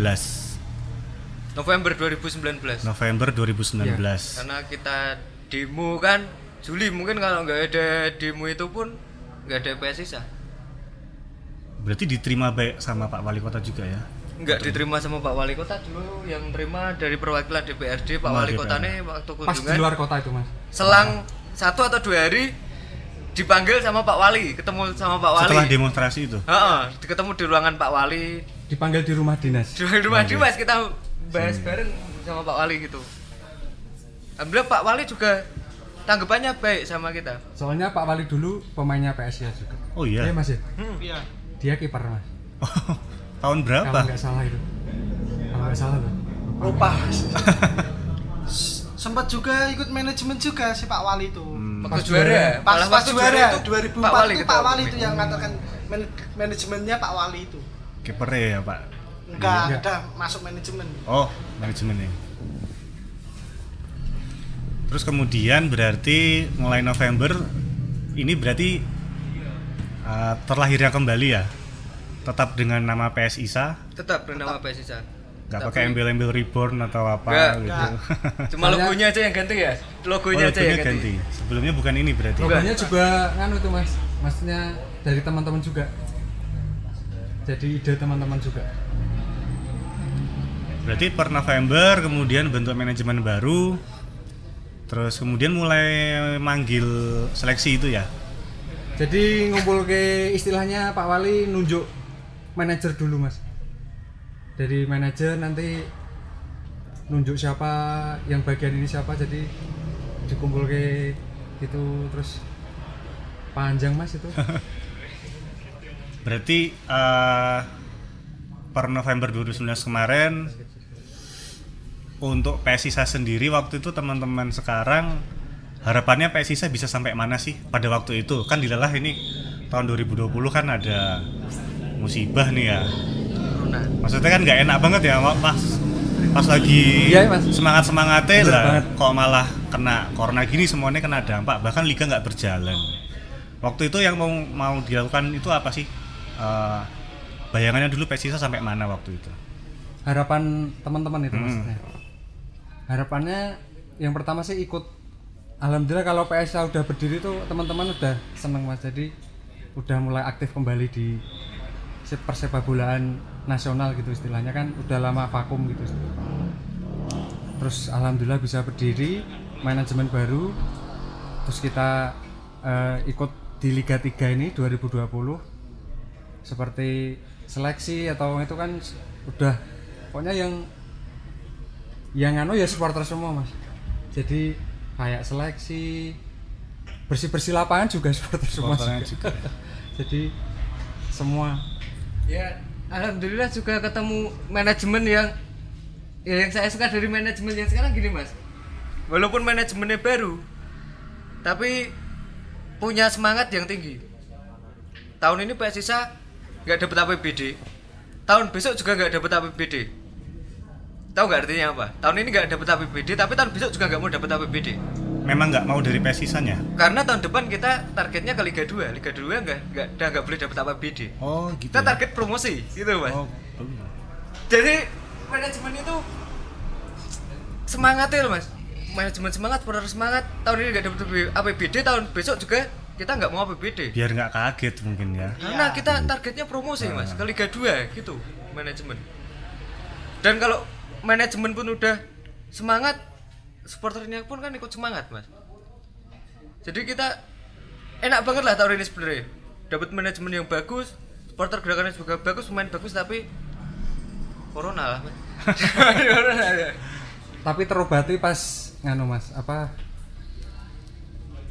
November 2019. November 2019. Karena kita demo kan Juli mungkin kalau nggak ada demo itu pun nggak ada PSISA. Berarti diterima baik sama Pak Wali Kota juga ya? Nggak diterima sama Pak Wali Kota dulu yang terima dari perwakilan DPRD Pak Oh, Wali. Kota nih waktu pas di kunjungan luar kota itu mas selang satu atau dua hari dipanggil sama Pak Wali ketemu sama Pak Wali Setelah demonstrasi itu. Heeh, ketemu di ruangan Pak Wali dipanggil di rumah dinas di rumah Oke. Dimas kita bahas bareng sama Pak Wali gitu. Alhamdulillah Pak Wali juga tanggapannya baik sama kita. Soalnya Pak Wali dulu pemainnya PSIA juga. Oh iya. Iya mas ya? Hmm. iya. Dia kiper mas. Tahun kalau berapa? nggak salah itu. Kalau nggak salah tuh lupa. Sempat juga ikut manajemen juga si Pak Wali itu. Hmm. Waktu Pas juara, Pas pas waktu juara itu 2004 Pak Wali itu Pak Wali itu yang mengatakan man- manajemennya Pak Wali itu. Kiper ya pak Enggak, Enggak. ada masuk manajemen. oh manajemennya terus kemudian berarti mulai November ini berarti uh, terlahirnya kembali ya tetap dengan nama PS ISA Tetap bernama PSISA. nggak Tapi- pakai embel-embel reborn atau apa Nggak, gitu nggak. Cuma Soalnya- logonya aja yang ganti ya. oh, Logonya aja logonya yang ganti. ganti sebelumnya bukan ini berarti Enggak. Logonya juga nganu tuh mas, maksudnya dari teman-teman juga. Jadi ide teman-teman juga. Berarti per November kemudian bentuk manajemen baru terus kemudian mulai manggil seleksi itu ya Jadi ngumpul ke istilahnya Pak Wali nunjuk manajer dulu mas. Dari manajer nanti nunjuk siapa yang bagian ini siapa jadi dikumpul ke gitu terus panjang mas itu. Berarti eh, per November 2019 kemarin untuk PSISA sendiri waktu itu teman-teman sekarang harapannya PSISA bisa sampai mana sih pada waktu itu? Kan dilelah ini tahun 2020 kan ada musibah nih ya. Corona. Maksudnya kan nggak enak banget ya pas pas lagi Iya, Mas. semangat semangatnya lah banget. kok malah kena corona gini semuanya kena dampak bahkan liga nggak berjalan. Waktu itu yang mau mau dilakukan itu apa sih? Eh, bayangannya dulu PSISA sampai mana waktu itu? Harapan teman-teman itu Hmm. maksudnya. Harapannya yang pertama sih ikut. Alhamdulillah kalau PSA udah berdiri tuh teman-teman udah seneng mas. Jadi udah mulai aktif kembali di se- persepak bolaan nasional gitu istilahnya kan. Udah lama vakum gitu. Terus alhamdulillah bisa berdiri manajemen baru. Terus kita eh, ikut di Liga 3 ini 2020 seperti seleksi atau itu kan udah pokoknya yang yang anu ya supporter semua mas jadi kayak seleksi bersih bersih lapangan juga supporter semua Supporternya juga. jadi semua Ya, alhamdulillah juga ketemu manajemen yang ya yang saya suka dari manajemen yang sekarang gini, Mas. Walaupun manajemennya baru, tapi punya semangat yang tinggi. Tahun ini PSISA nggak dapat APBD. Tahun besok juga nggak dapat APBD. Tahu nggak artinya apa? Tahun ini nggak dapat APBD, tapi tahun besok juga nggak mau dapat APBD. Memang nggak mau dari PSISA-nya? Karena tahun depan kita targetnya ke Liga 2. Liga 2 nggak nggak udah nggak boleh dapat APBD. Oh gitu. Kita ya? target promosi, gitu mas. Oh, Jadi manajemen itu semangatnya loh mas. Manajemen semangat, supporter semangat. Tahun ini nggak dapat APBD, tahun besok juga kita nggak mau APBD. biar nggak kaget mungkin ya. Karena kita targetnya promosi mas, ke Liga 2 gitu manajemen. Dan kalau manajemen pun udah semangat, supporternya pun kan ikut semangat mas. Jadi kita enak banget lah tahun ini sebenarnya. Dapat manajemen yang bagus, supporter gerakannya juga bagus, pemain bagus tapi corona lah. Mas. ya. tapi terobati pas nganu mas apa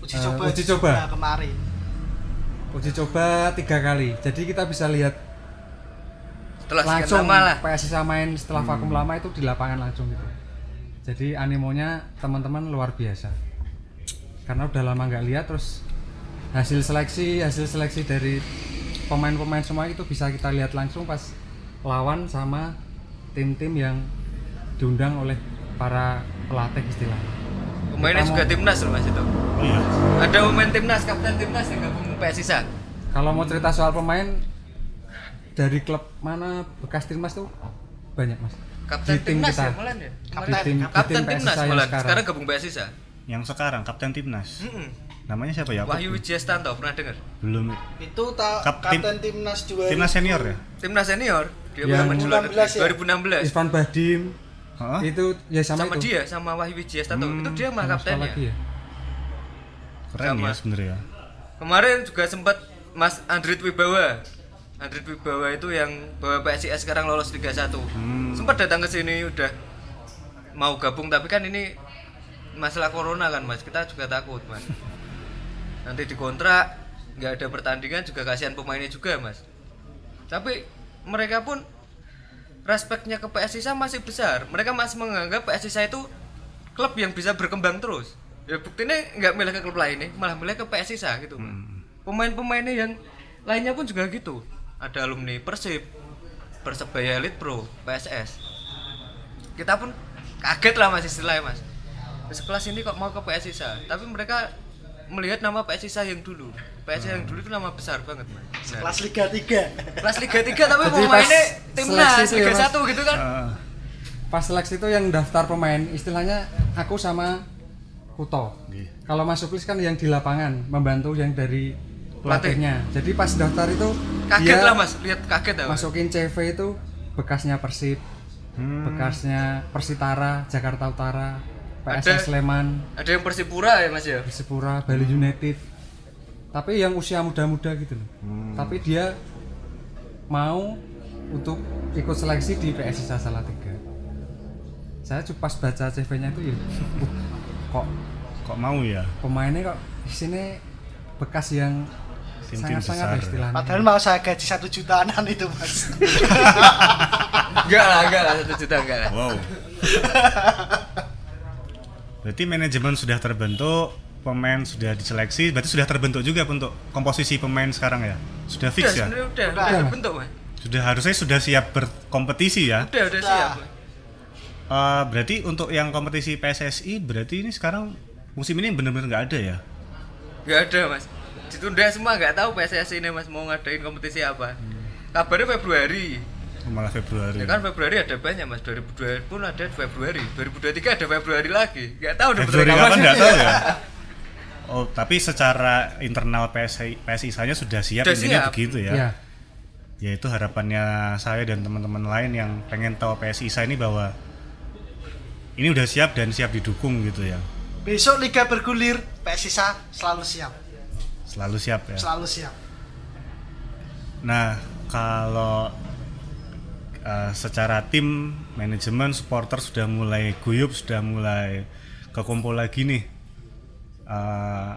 Uji Eh, coba uji coba. kemarin. uji coba tiga kali jadi kita bisa lihat Setelah sekian langsung lama lah. Main setelah vakum lama itu di lapangan langsung gitu jadi animonya teman-teman luar biasa karena udah lama nggak lihat terus hasil seleksi hasil seleksi dari pemain-pemain semua itu bisa kita lihat langsung pas lawan sama tim-tim yang diundang oleh para pelatih istilahnya Pemainnya Kita juga mau- timnas loh mas itu. Iya. Ada pemain timnas, kapten timnas yang gabung PSISA. kalau mau cerita soal pemain dari klub mana bekas timnas tuh banyak mas Kapten Di tim timnas kita. ya malah ya. di Kapten. tim, di Kapten tim timnas PSISA yang malah. sekarang. Sekarang gabung PSISA. Yang sekarang kapten timnas. Mm-mm. Namanya siapa ya? Wahyu Wijastanto pernah dengar? belum Itu ta Kap- tim- kapten timnas juara. timnas senior ya? Timnas senior dia Yang pernah menjual 2016 ya? 2016 Irfan Bahdim Hah? itu ya sama, sama, itu dia sama Wahyu Wijastanto Hmm, itu dia mah kaptennya ya Keren Sama. ya sebenarnya. kemarin juga sempat Mas Andrit Wibawa Andrit Wibawa itu yang bawa PSIS sekarang lolos Liga 1 Hmm. sempat datang ke sini udah mau gabung tapi kan ini masalah corona kan mas. Kita juga takut mas. Nanti dikontrak nggak ada pertandingan juga kasihan pemainnya juga mas. Tapi mereka pun respeknya ke PSISA masih besar. Mereka masih menganggap PSISA itu klub yang bisa berkembang terus. Ya buktinya nggak milih ke klub lain nih malah milih ke PS Sisa gitu Mas. pemain-pemainnya yang lainnya pun juga gitu ada alumni Persib Persebaya Elite Pro PSS kita pun kaget lah mas istilahnya mas. Sekelas ini kok mau ke PS Sisa tapi mereka melihat nama PS Sisa yang dulu. PS Sisa yang dulu itu nama besar banget mas. Nah, Kelas Liga 3. kelas Liga 3 tapi Jadi mainnya timnas ya, Liga Mas? 1 gitu kan? Ah, pas seleksi itu yang daftar pemain istilahnya aku sama Kuto. Nggih. kalau masuk list kan yang di lapangan membantu yang dari pelatihnya. Jadi pas daftar itu kaget dia lah mas. Lihat kaget ya mas masukin CV itu bekasnya Persib Hmm. bekasnya Persitara Jakarta Utara Ada- PSS Sleman. ada yang Persipura ya mas ya? Persipura Bali United. Tapi yang usia muda-muda gitu loh. Tapi dia mau untuk ikut seleksi di PSIS Salatiga. Saya cuma pas baca CV-nya itu ya kok kok mau ya? pemainnya kok di sini bekas yang Tim-tim sangat-sangat besar. istilahnya Padahal mau saya gaji satu jutaanan itu mas. enggak lah enggak lah satu juta enggak lah wow berarti manajemen sudah terbentuk pemain sudah diseleksi berarti sudah terbentuk juga untuk komposisi pemain sekarang ya sudah udah fix ya udah Udah. udah terbentuk mas sudah harusnya sudah siap berkompetisi ya udah udah Udah. siap. Eh, berarti untuk yang kompetisi PSSI berarti ini sekarang musim ini benar-benar nggak ada ya nggak ada mas ditunda semua nggak tahu PSSI ini mas mau ngadain kompetisi apa. Kabarnya Februari. Malah Februari. Ya kan Februari ada banyak mas. 2002 pun ada Februari. 2023 ada Februari lagi. Nggak tahu udah Februari betul kapan nggak tahu ya. Oh tapi secara internal PSI PSI saya sudah siap Sudah intinya siap. begitu ya. Ya ya itu harapannya saya dan teman-teman lain yang pengen tahu PSI saya ini bahwa ini udah siap dan siap didukung gitu ya. Besok Liga bergulir, PSISA selalu siap. Selalu siap ya Selalu siap. nah kalau eh, secara tim manajemen supporter sudah mulai guyup sudah mulai kekumpul lagi nih Eh,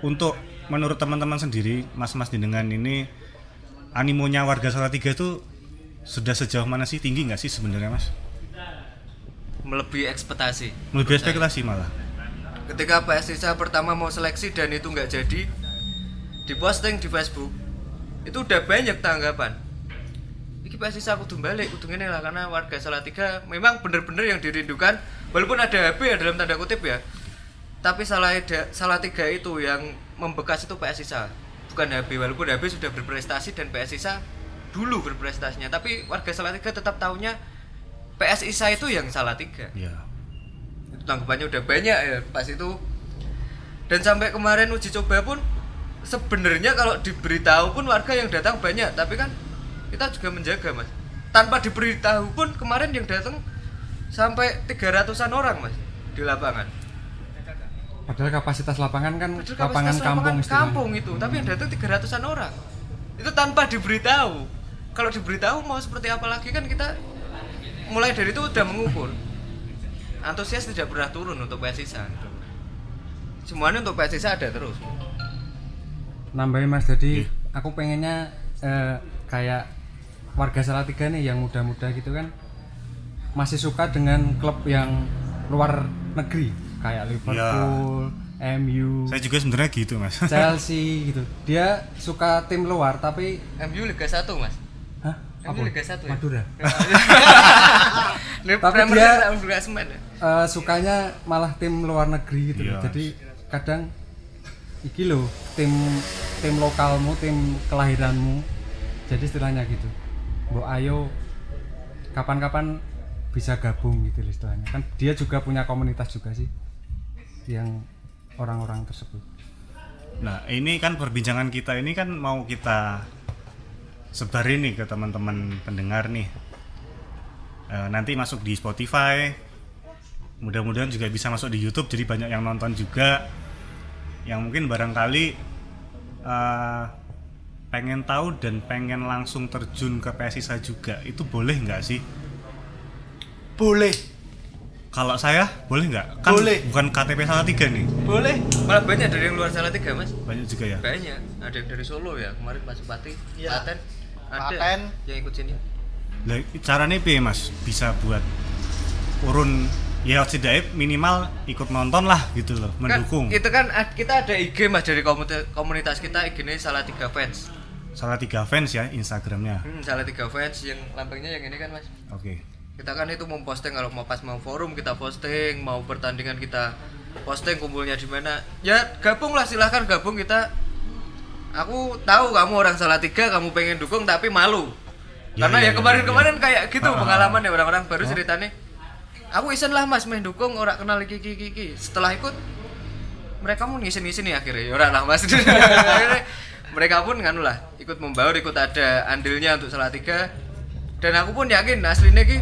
untuk menurut teman-teman sendiri mas-mas jenengan ini animonya warga Salatiga itu sudah sejauh mana sih tinggi nggak sih sebenarnya mas? melebihi ekspektasi Lebih spekulasi malah. Ketika PSSI pertama mau seleksi dan itu nggak jadi diposting di Facebook itu udah banyak tanggapan. Ini PSSI aku balik kudu ngene lah karena warga Salatiga memang bener-bener yang dirindukan walaupun ada HP ya dalam tanda kutip ya. Tapi salah Salatiga itu yang membekas itu PSSI bukan HB walaupun HB sudah berprestasi dan PSSI dulu berprestasinya tapi warga Salatiga tetap tahunya PSSI itu yang Salatiga. Ya. Tanggapannya udah banyak ya pas itu. Dan sampai kemarin uji coba pun sebenarnya kalau diberitahu pun warga yang datang banyak tapi kan kita juga menjaga mas. Tanpa diberitahu pun kemarin yang datang sampai 300an orang mas di lapangan. Padahal kapasitas lapangan kan Padahal lapangan kapasitas kampung istilahnya. kampung itu tapi yang datang 300an orang. Itu tanpa diberitahu. Kalau diberitahu mau seperti apa lagi kan kita mulai dari itu udah mengukur antusias tidak pernah turun untuk Persisa semuanya untuk Persisa ada terus nambahin mas jadi yeah. aku pengennya eh, kayak warga Salatiga nih yang muda-muda gitu kan masih suka dengan klub yang luar negeri kayak Liverpool, ya. MU. Saya juga sebenarnya gitu, Mas. Chelsea gitu. Dia suka tim luar tapi MU Liga 1, Mas. Hah? MU Liga 1 ya? Madura. tapi dia uh, sukanya malah tim luar negeri gitu yes. Iya. jadi kadang iki lo tim tim lokalmu tim kelahiranmu. Jadi istilahnya gitu Bu Ayo kapan-kapan bisa gabung gitu istilahnya. Kan dia juga punya komunitas juga sih yang orang-orang tersebut. Nah ini kan perbincangan kita ini kan mau kita sebar ini ke teman-teman pendengar nih. E, nanti masuk di Spotify mudah-mudahan juga bisa masuk di YouTube jadi banyak yang nonton juga. Yang mungkin barangkali eh, pengen tahu dan pengen langsung terjun ke PSISA juga itu boleh nggak sih? Boleh, Kalau saya boleh nggak? Kan Boleh. bukan KTP salah tiga nih, boleh. malah banyak dari yang luar Salatiga mas banyak juga ya. banyak ada yang dari Solo ya kemarin Pak Supati Iya. Klaten ada Klaten. yang ikut sini Lah, caranya piye mas bisa buat urun ya setidaknya minimal ikut nonton lah gitu loh mendukung Kan, itu kan kita ada IG mas dari komunitas, kita IG ini salah tiga fans. salah tiga fans ya Instagramnya Hmm, salah tiga fans yang lambangnya yang ini kan mas. oke Kita kan itu memposting kalau mau pas mau forum kita posting, mau pertandingan kita posting kumpulnya di mana. Ya gabung lah silahkan gabung kita. Aku tahu kamu orang salah tiga, kamu pengen dukung tapi malu. Ya, Karena ya, ya ya, kemarin-kemarin ya. kayak gitu ah, pengalaman ya orang-orang baru ceritanya. Aku isen lah mas. Main dukung orang kenal iki iki iki. Setelah ikut mereka mau ngisin-ngisin nih akhirnya. Ya orang lah mas. Mereka pun kan lah ikut membaur ikut ada andilnya untuk salah tiga. Dan aku pun yakin aslinya ki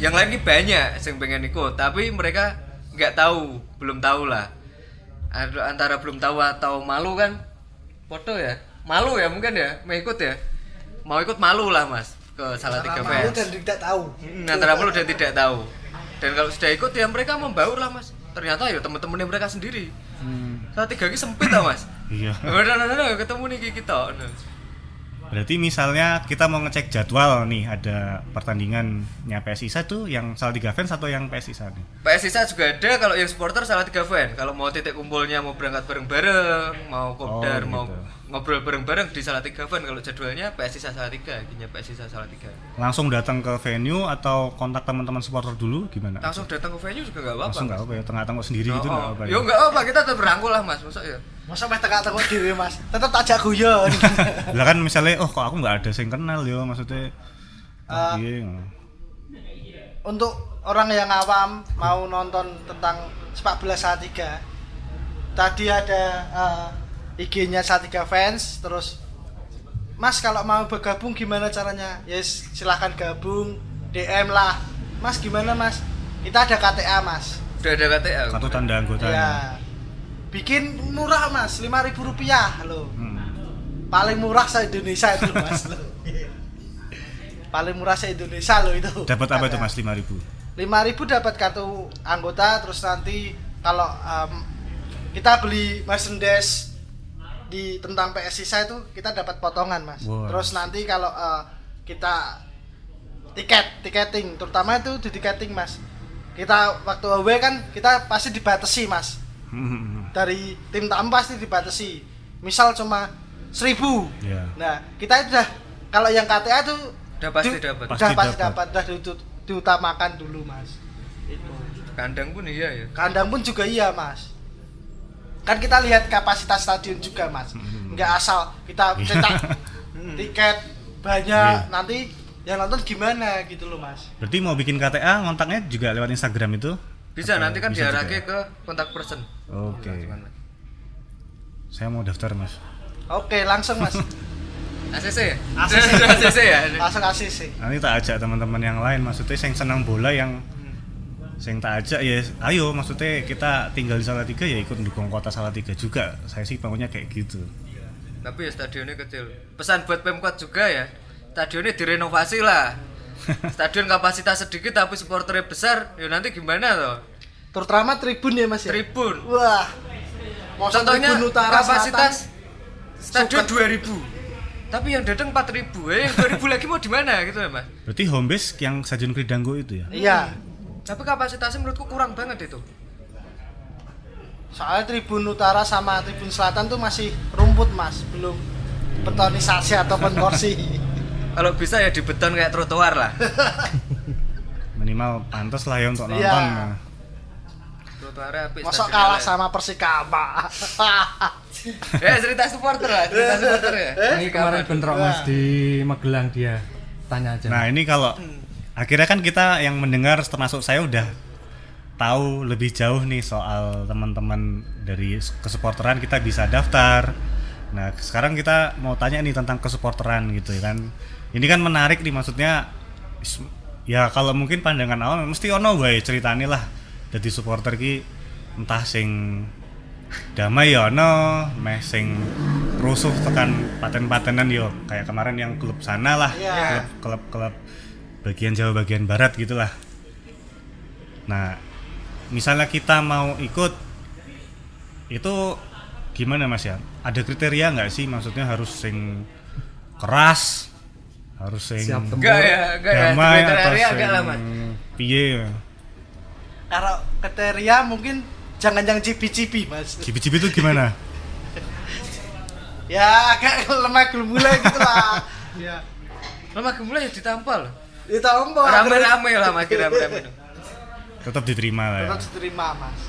yang lain ki banyak yang pengen ikut. Tapi mereka nggak tahu belum tahu lah. Antara belum tahu atau malu kan foto ya. Malu ya mungkin ya. Mau ikut ya. Mau ikut malu lah mas ke salah tiga fans dan tidak tahu Hmm, antara malu dan tidak tahu dan kalau sudah ikut ya mereka membaur lah mas ternyata ya teman-temannya mereka sendiri salah tiga ki sempit lah mas iya Udah, udah, ketemu nih Ki, kita. Nah. berarti misalnya kita mau ngecek jadwal nih ada pertandingannya PSI tuh yang salah tiga fans atau yang PSI nih PS Sisa juga ada kalau yang supporter salah tiga fan. Kalau mau titik kumpulnya mau berangkat bareng-bareng, mau kopdar, Oh, mau gitu. Ngobrol bareng-bareng di salah tiga fan. Kalau jadwalnya PS Sisa salah tiga, akhirnya PS Sisa salah tiga. langsung datang ke venue atau kontak teman-teman supporter dulu gimana Langsung datang ke venue juga nggak apa-apa. langsung nggak apa ya tengah-tengah sendiri Oh, gitu nggak oh. apa ya Yo nggak apa, kita tetap berangkul lah mas, masa ya. masa meh tengah-tengah dhewe mas tetep tak jak guyon lah kan misalnya oh kok aku nggak ada yang kenal yo maksudnya oh, iya untuk orang yang awam mau nonton tentang sepak bola Salatiga tadi ada eh, IG-nya Salatiga fans terus Mas kalau mau bergabung gimana caranya? Yes silahkan gabung DM lah. Mas gimana Mas? Kita ada KTA Mas. Udah ada KTA. kartu tanda anggotanya ya. Bikin murah Mas 5000 rupiah. Loh. Hmm. paling murah se Indonesia itu Mas. Loh. paling murah se Indonesia loh itu. Dapat apa itu mas 5000 5000 dapat kartu anggota terus nanti kalau em, kita beli merchandise di tentang PSI saya itu kita dapat potongan mas. Wow. terus nanti kalau eh, kita tiket tiketing terutama itu di tiketing mas. Kita waktu away kan kita pasti dibatasi mas. Dari tim tamu pasti dibatasi. Misal cuma 1000 ya nah kita itu udah kalau yang KTA itu Udah pasti dapat. udah Pasti dapat. dapat udah diut- diutamakan dulu mas. Itu. Kandang pun iya ya. kandang pun juga iya mas kan kita lihat kapasitas stadion juga mas Hmm. nggak asal kita Iya. cetak tiket banyak Iya. nanti yang nonton gimana gitu loh mas berarti mau bikin KTA kontaknya juga lewat Instagram itu Bisa Atau nanti kan ya? ke kontak person. oke saya mau daftar mas oke langsung mas ACC ya? ACC. ACC ya? langsung ACC nanti tak ajak teman-teman yang lain maksudnya yang senang bola yang yang tak ajak ya ayo maksudnya kita tinggal di Salatiga ya ikut dukung kota Salatiga juga saya sih maunya kayak gitu Tapi ya stadionnya kecil. Pesan buat Pemkot juga ya. Stadionnya direnovasi lah. Stadion kapasitas sedikit tapi supporternya besar. Ya nanti gimana toh? terutama tribun ya mas ya Tribun. wah Masa Contohnya tribun utara kapasitas stadion Suket. 2000. Tapi yang datang 4000. Eh, yang 2000 lagi mau di mana gitu ya, Mas? berarti home base yang Stadion Kridanggo itu ya selatan. iya Tapi kapasitasnya menurutku kurang banget itu. soalnya tribun utara sama tribun selatan tuh masih rumput mas belum betonisasi ataupun kursi Kalau bisa ya di beton kayak trotoar lah. minimal pantas lah ya untuk nonton Iya. nah. Trotoarnya apik. Masa stadionnya kalah lah. sama Persikaba Eh, cerita supporter lah, cerita supporter ya. Ini kemarin bentrok Mas di Magelang dia. Tanya aja. Nah ini kalau akhirnya kan kita yang mendengar termasuk saya udah tahu lebih jauh nih soal teman-teman dari kesupporteran kita bisa daftar. Nah sekarang kita mau tanya nih tentang kesupporteran gitu ya kan. Ini kan menarik nih maksudnya ya kalau mungkin pandangan awam mesti ono wae ceritane lah. Jadi supporter ki entah sing damai ya ono, meh sing rusuh tekan paten-patenan yo kayak kemarin yang klub sana lah Iya. klub klub klub bagian Jawa bagian barat gitulah nah misalnya kita mau ikut itu gimana mas ya ada kriteria nggak sih maksudnya harus sing keras harus sing Siap tempur. Enggak ya, enggak ya. damai Kriteria atau sing piye Kalau kriteria mungkin jangan yang cibi-cibi mas. Cibi-cibi itu gimana? Ya agak lemah mulai gitu lah. ya. Lama gemulai ya ditampal. Itu ombo. Rame-rame lah makin rame-rame. Tetap diterima lah ya. Tetap diterima mas.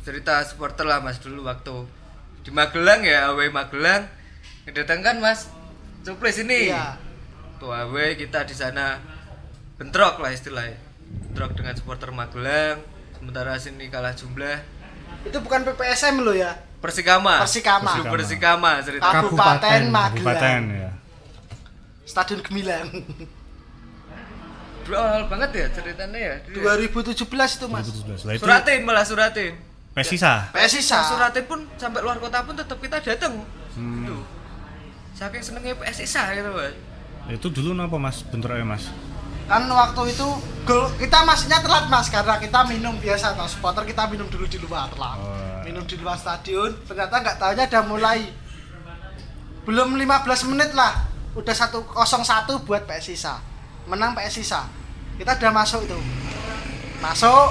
Cerita supporter lah Mas dulu waktu di Magelang ya, AW Magelang. Kedatangkan Mas Suplis ini. Iya. Tuh AW kita di sana bentrok lah istilahnya. Bentrok dengan supporter Magelang. Sementara sini kalah jumlah. Itu bukan PPSM lo ya. Persikama. Persikama. Persikama, Persikama cerita. Kabupaten. Kabupaten Magelang. Kabupaten ya. Stadion Gemilang. Awal banget ya ceritanya ya. Dulu ya. 2017 itu mas. 2017. Lah itu Suratin malah suratin. Persisa. PSISA. Nah, suratin pun sampai luar kota pun tetap kita datang. Hmm. Tuh. Saking senengnya PSISA gitu, Mas. Itu dulu kenapa Mas bentroknya Mas? Kan waktu itu gol kita masnya telat mas karena kita minum biasa atau supporter kita minum dulu di luar lah. Oh. Minum di luar stadion. Ternyata nggak tahunya udah mulai belum 15 menit lah udah 101 buat PSISA. Menang PSISA. Kita udah masuk itu. Masuk.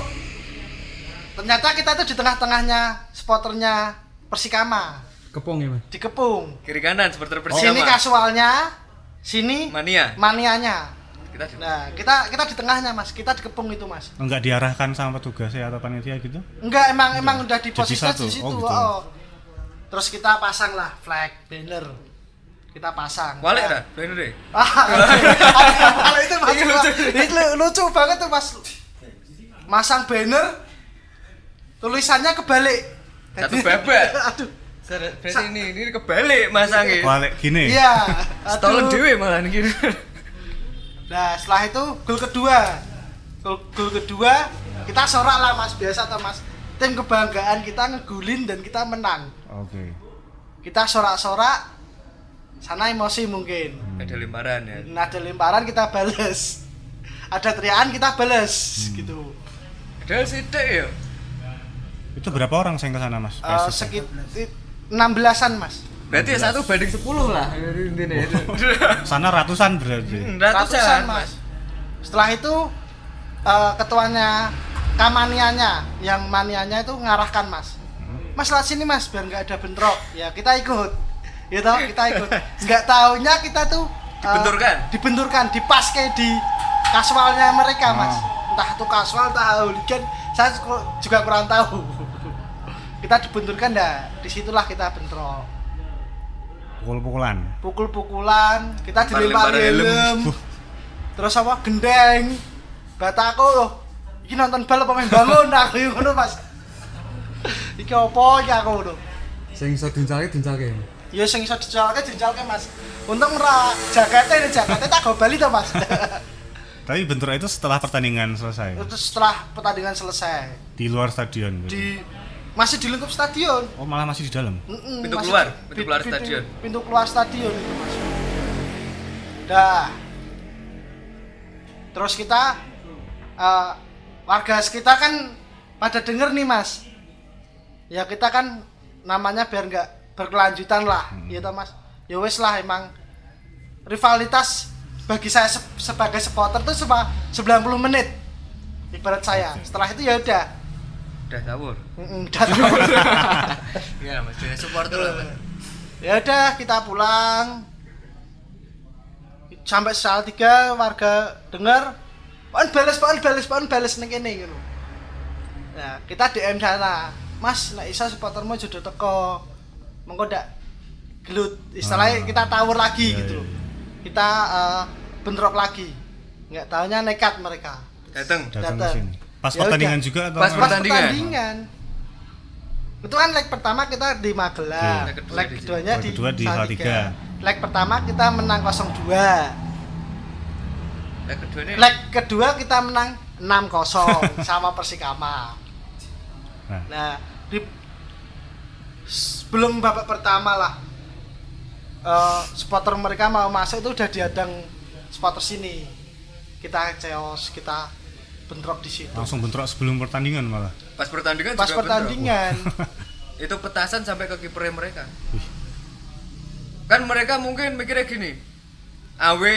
Ternyata kita tuh di tengah-tengahnya supporternya Persikama Kepung ya mas. dikepung. Kiri kanan seperti Sini Persikama. kasualnya, sini Mania. manianya. Kita di- Nah, kita kita di tengahnya, Mas. Kita dikepung itu, Mas. Enggak diarahkan sama petugasnya atau panitia gitu? Enggak, emang emang udah di posisi satu? di situ. Oh, gitu. oh. Terus kita pasang lah flag banner. Kita pasang. Walik dah, bener deh. Kalau itu mas, itu lucu banget tuh mas. Masang banner, tulisannya kebalik. Satu Jadi- babak. Aduh. Berarti ini ini kebalik masangnya. Balik gini. Iya. Stolen dewe malah nih gitu. Nah setelah itu gol kedua, gol, gol kedua kita sorak lah mas biasa atau mas tim kebanggaan kita ngegulin dan kita menang. Oke. Kita sorak-sorak, sana emosi mungkin. Ada lemparan ya. Nah, ada lemparan kita bales, ada teriakan kita bales gitu. Padahal sidik ya. Itu berapa orang yang ke sana Mas? Eh, Persisa? sekitar enam belasan mas. Berarti ya satu banding sepuluh lah intinya. Sana ratusan berarti. Hmm, Ratusan mas. Setelah itu eh, ketuanya kamanianya, yang manianya itu ngarahkan mas. Mas lewat sini mas, biar nggak ada bentrok. Ya kita ikut, ya tau kita ikut. Nggak taunya kita tuh eh, Dibenturkan? dibenturkan, dipaske di kasualnya mereka mas. Entah itu kasual, entah hooligan, saya juga kurang tahu. kita dibenturkan dah, di situlah kita bentrok. Pukul-pukulan. Pukul-pukulan, kita dilempar helm. Terus apa gendeng. Bataku loh. Iki nonton bal apa main bangun aku yang ngono Mas. Iki apa iki aku ngono. Sing iso dincalke dincalke. Ya sing iso dijalke dijalke Mas. Untung ora jakete ini jakete tak go bali to Mas. Tapi bentrok itu setelah pertandingan selesai. Itu setelah pertandingan selesai Di luar stadion. gitu. di masih di lingkup stadion. Oh, malah masih di dalam. Mm-mm, Pintu masih keluar, di- pintu keluar stadion. Pintu keluar stadion itu Mas. Dah. Terus kita eh, warga sekitar kan pada denger nih Mas. Ya kita kan namanya biar nggak berkelanjutan lah, ya toh Mas. Ya wes lah emang rivalitas bagi saya se- sebagai supporter tuh cuma 90 menit ibarat saya. Setelah itu ya udah. Udah tawur. Udah tahu. Iya mas, supporter lah. Ya udah kita pulang sampai saat tiga warga dengar pan bales pan bales pan bales neng ini gitu nah kita DM sana mas nek iso supportermu jodoh teko mengko ndak gelut istilahnya Ah. kita tawur lagi Iya, gitu iya. loh kita eh, bentrok lagi nggak tahunya nekat mereka Datang. Datang. Pas Ya pertandingan udah. juga atau Pas pas Pertandingan. pertandingan itu kan leg pertama kita di Magelang Leg kedua leg keduanya di kedua di. Salatiga. leg pertama kita menang 0-2 Leg kedua ini leg kedua kita menang 6-0 sama Persikama Nah, nah di sebelum babak pertama lah eh, supporter mereka mau masuk itu udah diadang supporter sini kita ceos kita bentrok di situ langsung bentrok sebelum pertandingan malah. pas pertandingan pas juga pertandingan bentrok. Itu petasan sampai ke kipernya mereka. Kan mereka mungkin mikirnya gini. AW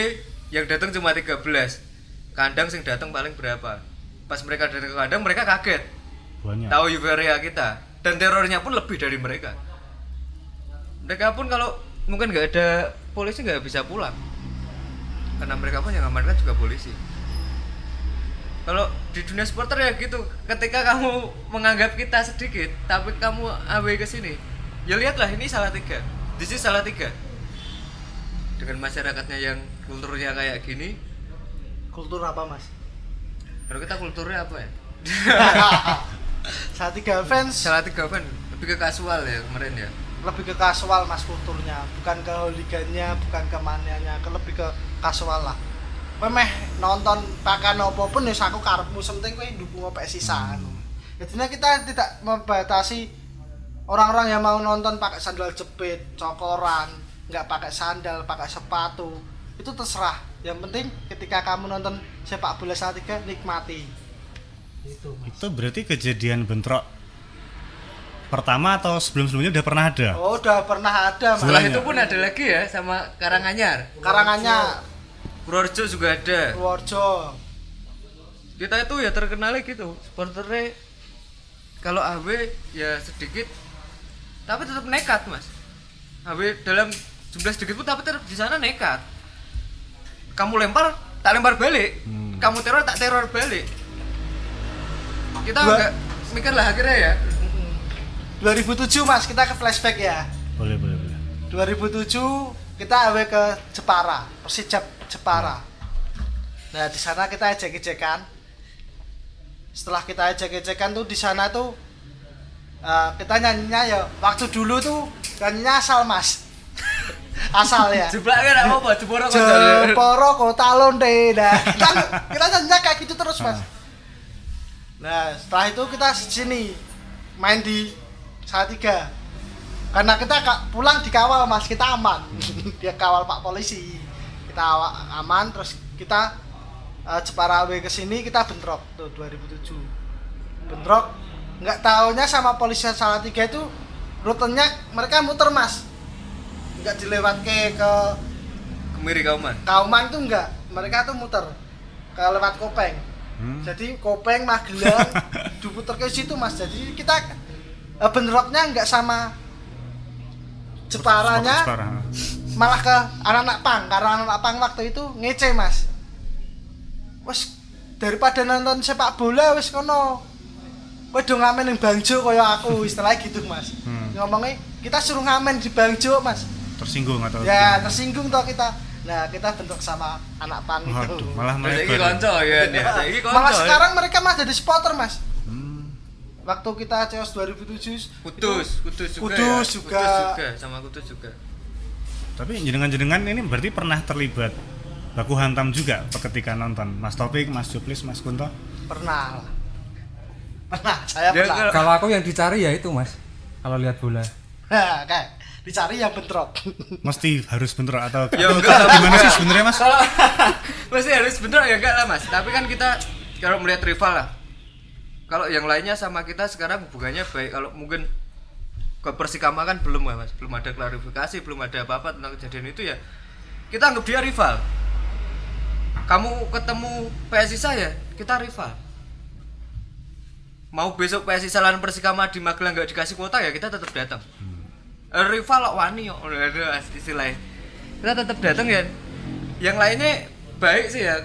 yang datang cuma 13. Kandang sing datang paling berapa? pas mereka datang ke kandang mereka kaget banyak tahu euforia kita dan terornya pun lebih dari mereka mereka pun kalau mungkin nggak ada polisi nggak bisa pulang. Karena mereka pun yang amankan juga polisi. Kalau di dunia supporter ya gitu. Ketika kamu menganggap kita sedikit tapi kamu awe ke sini ya lihatlah ini salah tiga. Di sini salah tiga. Dengan masyarakatnya yang kulturnya kayak gini. Kultur apa mas? Kalau kita kulturnya apa ya? Saat tiga fans. Salah tiga kan lebih ke kasual ya kemarin ya lebih ke kasual mas kulturnya. Bukan ke holigannya bukan ke manianya. Ke lebih ke kasual lah. Kowe meh nonton pakan apa pun ya aku karepmu. Penting kowe dukung apa sisa anu. Jadinya kita tidak membatasi orang-orang yang mau nonton pakai sandal jepit cokoran nggak pakai sandal pakai sepatu. Itu terserah. Yang penting ketika kamu nonton sepak bola saat tiga nikmati. Itu itu berarti kejadian bentrok pertama atau sebelum-sebelumnya udah pernah ada? Oh udah pernah ada mas. Setelah Setelahnya. itu pun ada lagi ya sama Karanganyar. Karangannya Purworejo juga ada. Purworejo. Kita itu ya terkenalnya gitu supporternya kalau AW ya sedikit tapi tetap nekat mas. AW dalam jumlah sedikit pun tapi tetap di sana nekat. Kamu lempar tak lempar balik. Hmm. kamu teror tak teror balik. Kita enggak mikir lah akhirnya ya 2007 mas kita ke flashback ya. Boleh boleh boleh. 2007 kita awe ke Jepara Persijap Jepara. Nah di sana kita ejek-ejekan. Setelah kita ejek-ejekan tuh di sana tuh eh, kita nyanyinya ya waktu dulu tuh nyanyinya asal mas. Asal ya. Jeblak kan apa apa jeboro kok Jepara kota londe nah. Kita, kita nyanyinya kayak gitu terus mas. Nah setelah itu kita sini main di Salatiga karena kita pulang dikawal mas. Kita aman. Dia kawal pak polisi. Kita aman terus kita eh, Jepara W ke sini kita bentrok tuh 2007 bentrok. Nggak taunya sama polisi Salatiga itu rutenya mereka muter mas. Nggak dilewat ke ke kemiri kauman? Kauman tuh enggak, mereka tuh muter ke lewat Kopeng. Hmm. Jadi Kopeng, Magelang, diputer ke situ Mas. Jadi kita eh, bentroknya enggak sama Jeparanya, Jepara. malah ke anak-anak pang. Karena anak-anak pang waktu itu ngece Mas. Wes daripada nonton sepak bola wes kono. Kowe do ngamen ning Bangjo kaya aku istilahnya gitu Mas. Hmm. Ngomongnya kita suruh ngamen di Bangjo Mas. tersinggung atau Ya tersinggung toh kita. Nah kita bentuk sama anak pang itu. Waduh, malah konco ya konco Malah ya. sekarang mereka mah jadi spotter mas. Waktu kita COS 2007 Kudus, Kudus juga Kudus ya. juga. Kudus juga sama Kudus juga. Tapi jenengan-jenengan ini berarti pernah terlibat baku hantam juga ketika nonton Mas Topik, Mas Juplis, Mas Kunto. pernah lah. Pernah, saya Ya, pernah. kalau- Kalau aku yang dicari ya itu mas. Kalau lihat bola. Nah, kayak dicari yang bentrok. Mesti harus bentrok atau Ya, atau enggak. gimana sih sebenarnya Mas? Kalau pasti harus bentrok ya enggak lah Mas. Tapi kan kita kalau melihat rival lah. Kalau yang lainnya sama kita sekarang hubungannya baik. Kalau mungkin ke Persikama kan belum ya Mas. Belum ada klarifikasi, belum ada apa-apa tentang kejadian itu ya. Kita anggap dia rival. Kamu ketemu PSI saya, kita rival. Mau besok PSI lawan Persikama di Magelang nggak dikasih kuota ya kita tetap datang. Eh, rival kok wani kok Aduh, istilahnya kita tetap datang ya yang lainnya baik sih ya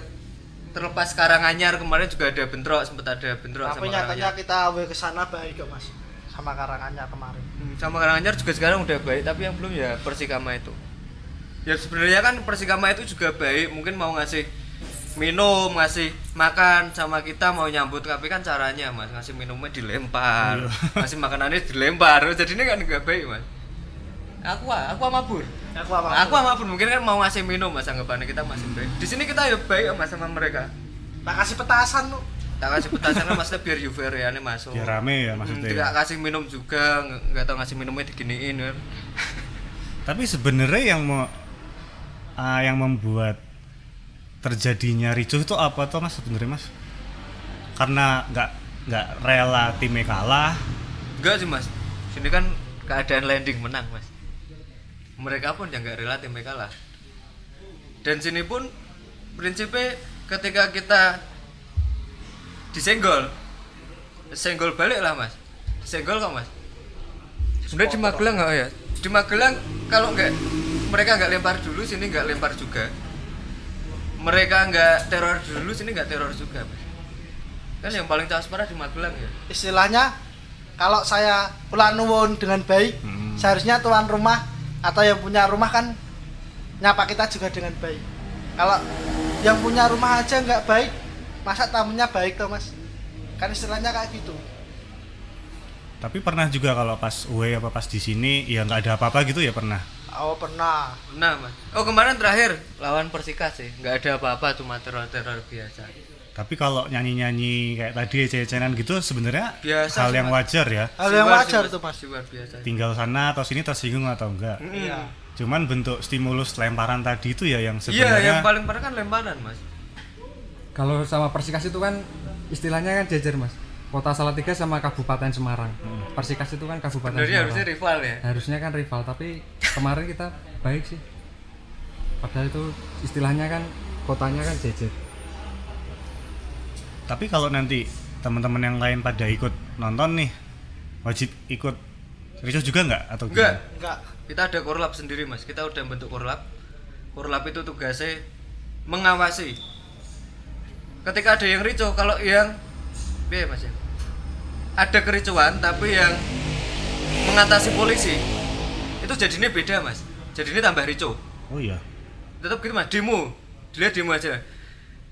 terlepas Karanganyar kemarin juga ada bentrok sempat ada bentrok Tapi sama nyatanya Karanganyar kita awe ke sana baik kok mas. Sama Karanganyar kemarin. Hmm, sama Karanganyar juga sekarang udah baik tapi yang belum ya Persikama itu ya sebenarnya kan Persikama itu juga baik mungkin mau ngasih minum ngasih makan sama kita mau nyambut tapi kan caranya mas ngasih minumnya dilempar Iya. ngasih makanannya dilempar jadi ini kan nggak baik mas aku ah, aku sama Bur Aku apa? aku sama Bur mungkin kan mau ngasih minum mas anggapannya kita masih baik di sini kita ya baik mas sama mereka Tak kasih petasan lu. tak kasih petasan kan maksudnya biar euforianya masuk Biar rame ya Hmm, maksudnya. tidak kasih minum juga nggak tahu ngasih minumnya diginiin kan Tapi sebenarnya yang mau ah, yang membuat terjadinya ricuh itu apa tuh Mas sebenarnya Mas? Karena nggak nggak rela timnya kalah. enggak sih mas sini kan keadaan landing menang mas mereka pun yang nggak rela timnya kalah dan sini pun prinsipnya ketika kita disenggol senggol balik lah mas. Senggol kok mas? Sebenarnya di Magelang nggak ya di Magelang kalau nggak mereka nggak lempar dulu sini nggak lempar juga. Mereka nggak teror dulu sini nggak teror juga mas. Kan yang paling caos parah di Magelang ya. Istilahnya kalau saya pulang nuwun dengan baik Hmm. seharusnya tuan rumah atau yang punya rumah kan nyapa kita juga dengan baik. Kalau yang punya rumah aja nggak baik masa tamunya baik toh mas? Kan istilahnya kayak gitu. Tapi pernah juga kalau pas away apa pas di sini ya nggak ada apa-apa gitu ya pernah. oh pernah. Nah mas. Oh kemarin terakhir lawan Persika sih. Nggak ada apa-apa cuma teror-teror biasa Tapi kalau nyanyi-nyanyi kayak tadi ecenan gitu sebenarnya Biasa hal sih, yang wajar ya. hal yang wajar sih, tuh mas Sibar biasa Tinggal sana atau sini tersinggung atau enggak. Mm-mm. iya Cuman bentuk stimulus lemparan tadi itu ya yang Iya, sebenarnya yang paling parah kan lemparan, Mas. Kalau sama Persikas itu kan istilahnya kan jejer mas. Kota Salatiga sama Kabupaten Semarang. Persikas itu kan Kabupaten Sebenarnya Semarang. harusnya rival ya. Harusnya kan rival, tapi kemarin kita baik sih. Padahal itu istilahnya kan kotanya kan jejer. Tapi kalau nanti teman-teman yang lain pada ikut nonton nih, wajib ikut ricuh juga nggak atau Enggak, gimana? enggak kita ada korlap sendiri, Mas. Kita udah bentuk korlap. Korlap itu tugasnya mengawasi. Ketika ada yang ricuh, kalau yang Iya, Mas ya. Ada kericuan tapi yang mengatasi polisi itu jadinya beda, Mas. Jadinya tambah ricuh. Oh iya. tetap gitu mas demo dilihat demo aja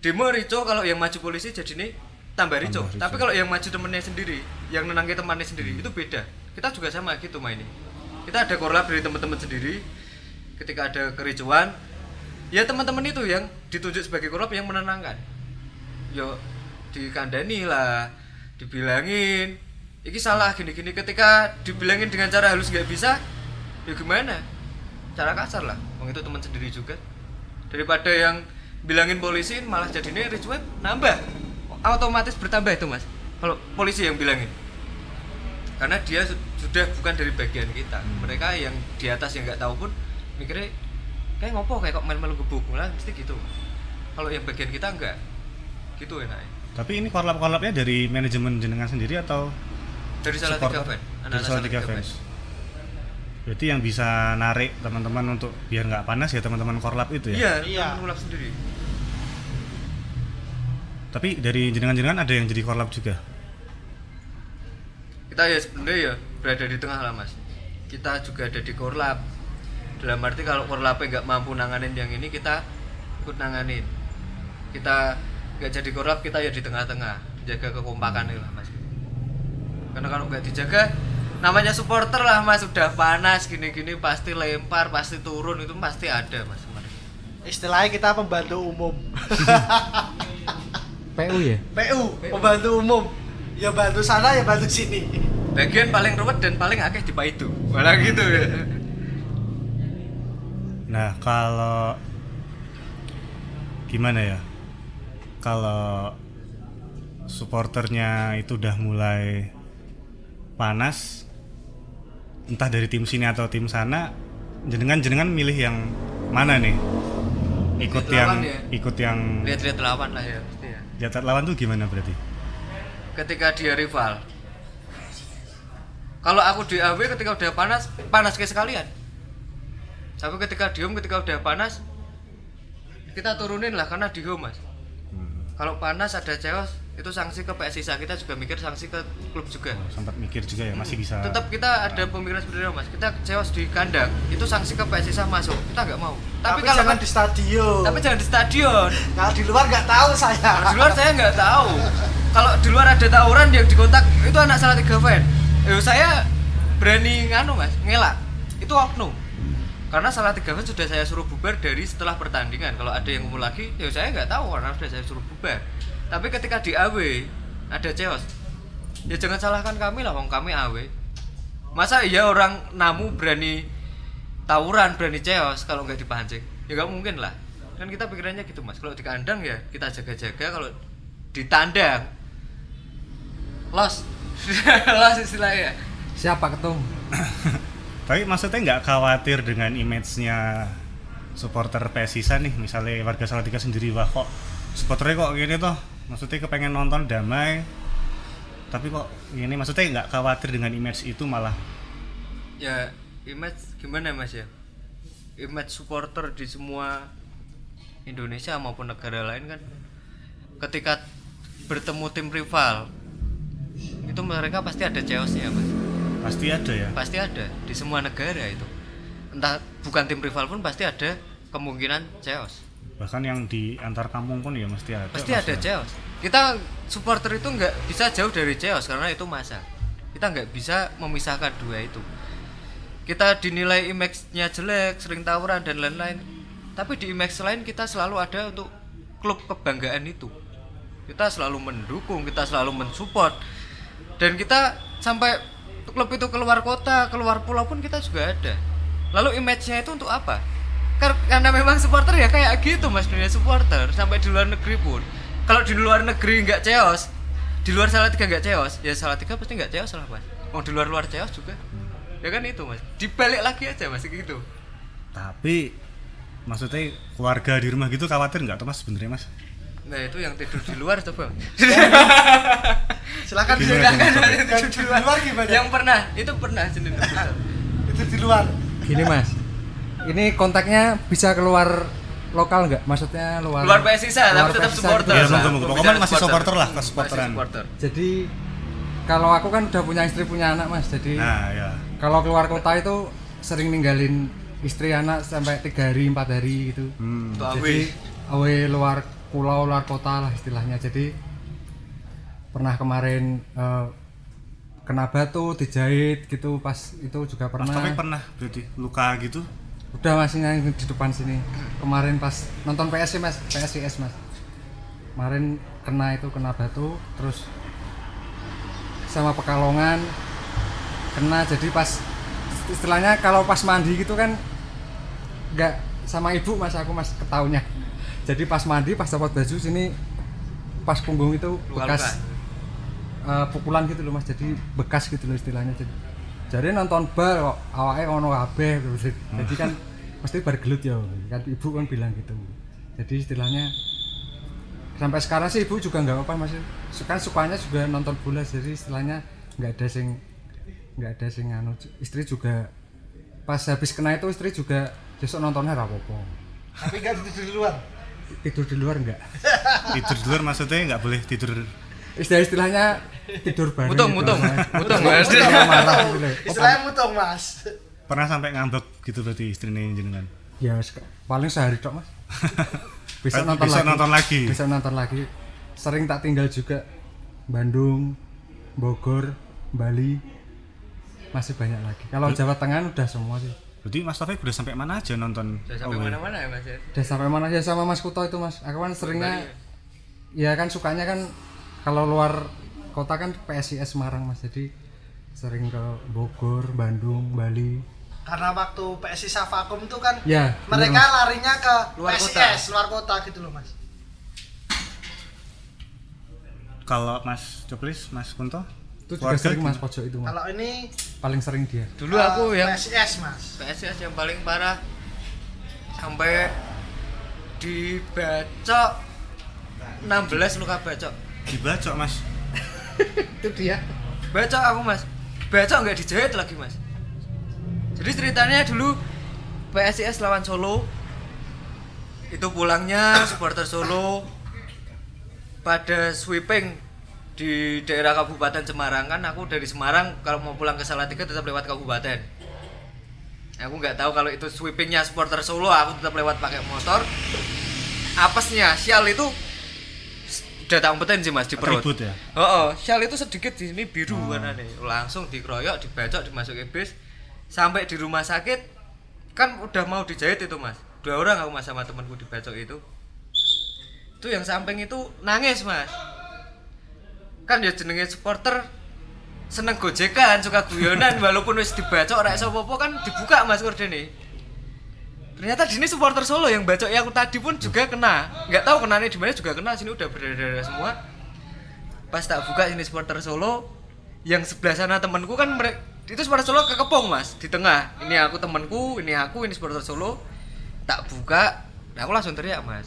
demo rico kalau yang maju polisi jadi nih tambah rico. Tambah rico. tapi kalau yang maju temennya sendiri yang nenangin temannya sendiri itu beda. Kita juga sama gitu mainnya. Kita ada korlap dari teman-teman sendiri ketika ada kericuan ya teman-teman itu yang ditunjuk sebagai korlap yang menenangkan. Yo dikandani lah dibilangin ini salah gini-gini. Ketika dibilangin dengan cara halus nggak bisa ya gimana? Cara kasar lah. Wong itu teman sendiri juga. Daripada yang bilangin polisi malah jadinya ricuan nambah. Otomatis bertambah itu mas. Kalau polisi yang bilangin. Karena dia su- sudah bukan dari bagian kita. Mereka yang di atas yang nggak tahu pun mikirnya kayak ngopo kayak kok main-main gebuk malah mesti gitu. Kalau yang bagian kita enggak gitu enaknya. Tapi ini korlap-korlapnya dari manajemen jenengan sendiri atau dari salah tiga supporter? fan Dari salah tiga fans. Berarti yang bisa narik teman-teman untuk biar nggak panas ya teman-teman korlap itu ya. iya Iya. ulap sendiri Tapi dari jenengan-jenengan ada yang jadi korlap juga. kita ya sebenarnya ya berada di tengah lah mas kita juga ada di korlap dalam arti kalau korlapnya nggak mampu nanganin yang ini kita ikut nanganin kita nggak jadi korlap kita ya di tengah-tengah jaga kekompakan lah mas karena kalau nggak dijaga namanya supporter lah mas. Udah panas gini-gini pasti lempar pasti turun itu pasti ada mas istilahnya kita pembantu umum. PU ya? PU pembantu umum. Ya bantu sana ya bantu sini. Bagian paling ruwet dan paling akeh di itu malah gitu ya. Nah, kalau gimana ya? Kalau supporternya itu udah mulai panas entah dari tim sini atau tim sana, jenengan jenengan milih yang mana nih? Ikut Lihat yang lawan ya? ikut yang lihat-lihat lawan lah ya pasti ya jatah lawan tuh gimana berarti? ketika dia rival kalau aku di AW ketika udah panas panas kayak sekalian tapi ketika di home ketika udah panas kita turunin lah karena di home mas Hmm, kalau panas ada ceos itu sanksi ke PS Sisa kita juga mikir sanksi ke klub juga sempat mikir juga ya masih bisa. tetap kita ada pemikiran sebenarnya mas kita ceos di kandang itu sanksi ke PS Sisa masuk kita nggak mau tapi, tapi, kalau jangan di stadion tapi jangan di stadion kalau di luar nggak tahu saya Kalau di luar saya nggak tahu. Kalau di luar ada tawuran yang dikontak itu anak salah tiga fan. Eh, saya berani nganu mas, ngelak. Itu oknum. Karena salah tiga fan sudah saya suruh bubar dari setelah pertandingan. Kalau ada yang ngumpul lagi, ya saya nggak tahu karena sudah saya suruh bubar. Tapi ketika di AW ada ceos, ya jangan salahkan kami lah, wong kami AW. Masa iya orang namu berani tawuran, berani ceos kalau nggak dipancing? Ya nggak mungkin lah. Kan kita pikirannya gitu mas. Kalau di kandang ya kita jaga-jaga. Kalau di tandang, los, los istilahnya. Siapa ketum? Tapi maksudnya nggak khawatir dengan image-nya supporter PSISA nih, misalnya warga Salatiga sendiri wah kok supporternya kok gini tuh maksudnya kepengen nonton damai tapi kok ini maksudnya nggak khawatir dengan image itu malah. Ya image gimana mas ya? Image supporter di semua Indonesia maupun negara lain kan ketika bertemu tim rival itu mereka pasti ada chaosnya mas. Pasti ada ya? Pasti ada di semua negara itu. Entah bukan tim rival pun pasti ada kemungkinan chaos bahkan yang di antar kampung pun ya mesti ada pasti ada ya. chaos. Kita supporter itu nggak bisa jauh dari chaos karena itu masa. Kita nggak bisa memisahkan dua itu. Kita dinilai image-nya jelek sering tawuran dan lain-lain. Tapi di image lain kita selalu ada untuk klub kebanggaan itu. Kita selalu mendukung kita selalu mensupport. Dan kita sampai klub itu keluar kota keluar pulau pun kita juga ada. Lalu image-nya itu untuk apa karena memang supporter ya kayak gitu mas dunia supporter. Sampai di luar negeri pun. Kalau di luar negeri nggak ceos di luar salah tiga nggak ceos ya salah tiga pasti nggak ceos lah mas. Mau di luar luar ceos juga. Ya kan itu mas. Dibalik lagi aja mas gitu. Tapi maksudnya keluarga di rumah gitu khawatir nggak tuh mas sebenarnya mas? Nah itu yang tidur di luar coba. Silakan silakan? Yang di luar gimana? Yang pernah itu pernah sendiri itu di luar. Gini mas, ini kontaknya bisa keluar lokal nggak? Maksudnya luar luar PSISA luar tapi tetap PSISA supporter Iya, monggo, monggo. Pembicaraan Pokoknya masih supporter lah, masih kesupporteran. supporter. Jadi kalau aku kan udah punya istri punya anak mas, jadi nah ya kalau keluar kota itu sering ninggalin istri anak sampai tiga hari empat hari gitu. hmm. Jadi awe luar pulau luar kota lah istilahnya. Jadi pernah kemarin eh, kena batu dijahit gitu pas itu juga mas pernah. Taufik pernah berarti luka gitu Udah masih yang di depan sini. Kemarin pas nonton PSI mas, PSIS mas. Kemarin kena itu kena batu, terus sama Pekalongan kena. Jadi pas istilahnya kalau pas mandi gitu kan nggak sama ibu mas aku mas ketaunya. Jadi pas mandi pas copot baju sini pas punggung itu bekas eh, pukulan gitu loh mas. Jadi bekas gitu loh istilahnya. Jadi jadi nonton bal kok awake ono kabeh terus jadi kan mesti bar gelut ya kan ibu kan bilang gitu. Jadi istilahnya sampai sekarang sih ibu juga nggak apa-apa masih kan sukanya juga nonton bola jadi istilahnya nggak ada sing nggak ada sing anu. Istri juga pas habis kena itu istri juga besok nontonnya rapopo tapi nggak tidur di luar? Tidur di luar enggak tidur di luar maksudnya nggak boleh tidur. Istilah istilahnya tidur bareng Mutung, gitu, mutung, Mas. mutung, Mas. Istilahnya marah loh. istilahnya mutong mas pernah sampai ngambek gitu berarti istrinya jenengan? Ya paling sehari tok mas. Tapi nonton lagi. nonton lagi. besok nonton lagi. Sering tak tinggal juga. Bandung Bogor Bali. Masih banyak lagi. Kalau Jawa Tengah udah semua sih. Berarti mas Taufik udah sampai mana aja nonton? Sudah sampai away? mana-mana ya mas ya? Udah sampai mana? Aja sama Mas Kuto itu mas. Aku kan seringnya ya? kan sukanya kan kalau luar kota kan PSIS Semarang mas. Jadi sering ke Bogor Bandung Bali karena waktu PSI Savakum itu kan ya mereka bener, larinya ke Luar PSIS luar kota gitu loh mas. Kalau mas Coplis mas Kunto? Itu juga sering mas pojok itu mas. Kalau ini paling sering dia. Dulu aku eh, yang PSIS mas. PSIS yang paling parah. Sampai dibacok 16 luka bacok. Dibacok mas. Itu dia. Bacok aku mas. Bacok nggak dijahit lagi mas jadi ceritanya dulu PSIS lawan Solo. Itu pulangnya supporter Solo pada sweeping di daerah Kabupaten Semarang. Kan aku dari Semarang kalau mau pulang ke Salatiga tetap lewat kabupaten. Aku nggak tahu kalau itu sweepingnya supporter Solo aku tetap lewat pakai motor. Apesnya sial itu udah tak umpetin sih mas di perut. Atribut ya? Oh, oh, shell itu sedikit di sini biru warnanya. Langsung dikeroyok, dibacok, dimasukin bis sampai di rumah sakit kan udah mau dijahit itu mas. Dua orang aku mas sama temanku dibacok itu. Itu yang samping itu nangis mas. Kan ya jenenge supporter seneng gojekan, suka guyonan walaupun wis dibacok ora iso apa-apa kan dibuka mas kordene. Ternyata di sini supporter Solo yang bacok aku tadi pun juga kena. Nggak tahu kenanya di mana juga kena sini udah berdarah semua pas tak buka ini supporter Solo yang sebelah sana temanku kan mereka itu supporter Solo kekepung mas di tengah. Ini aku temanku ini aku ini supporter Solo. Tak buka nah aku langsung teriak mas.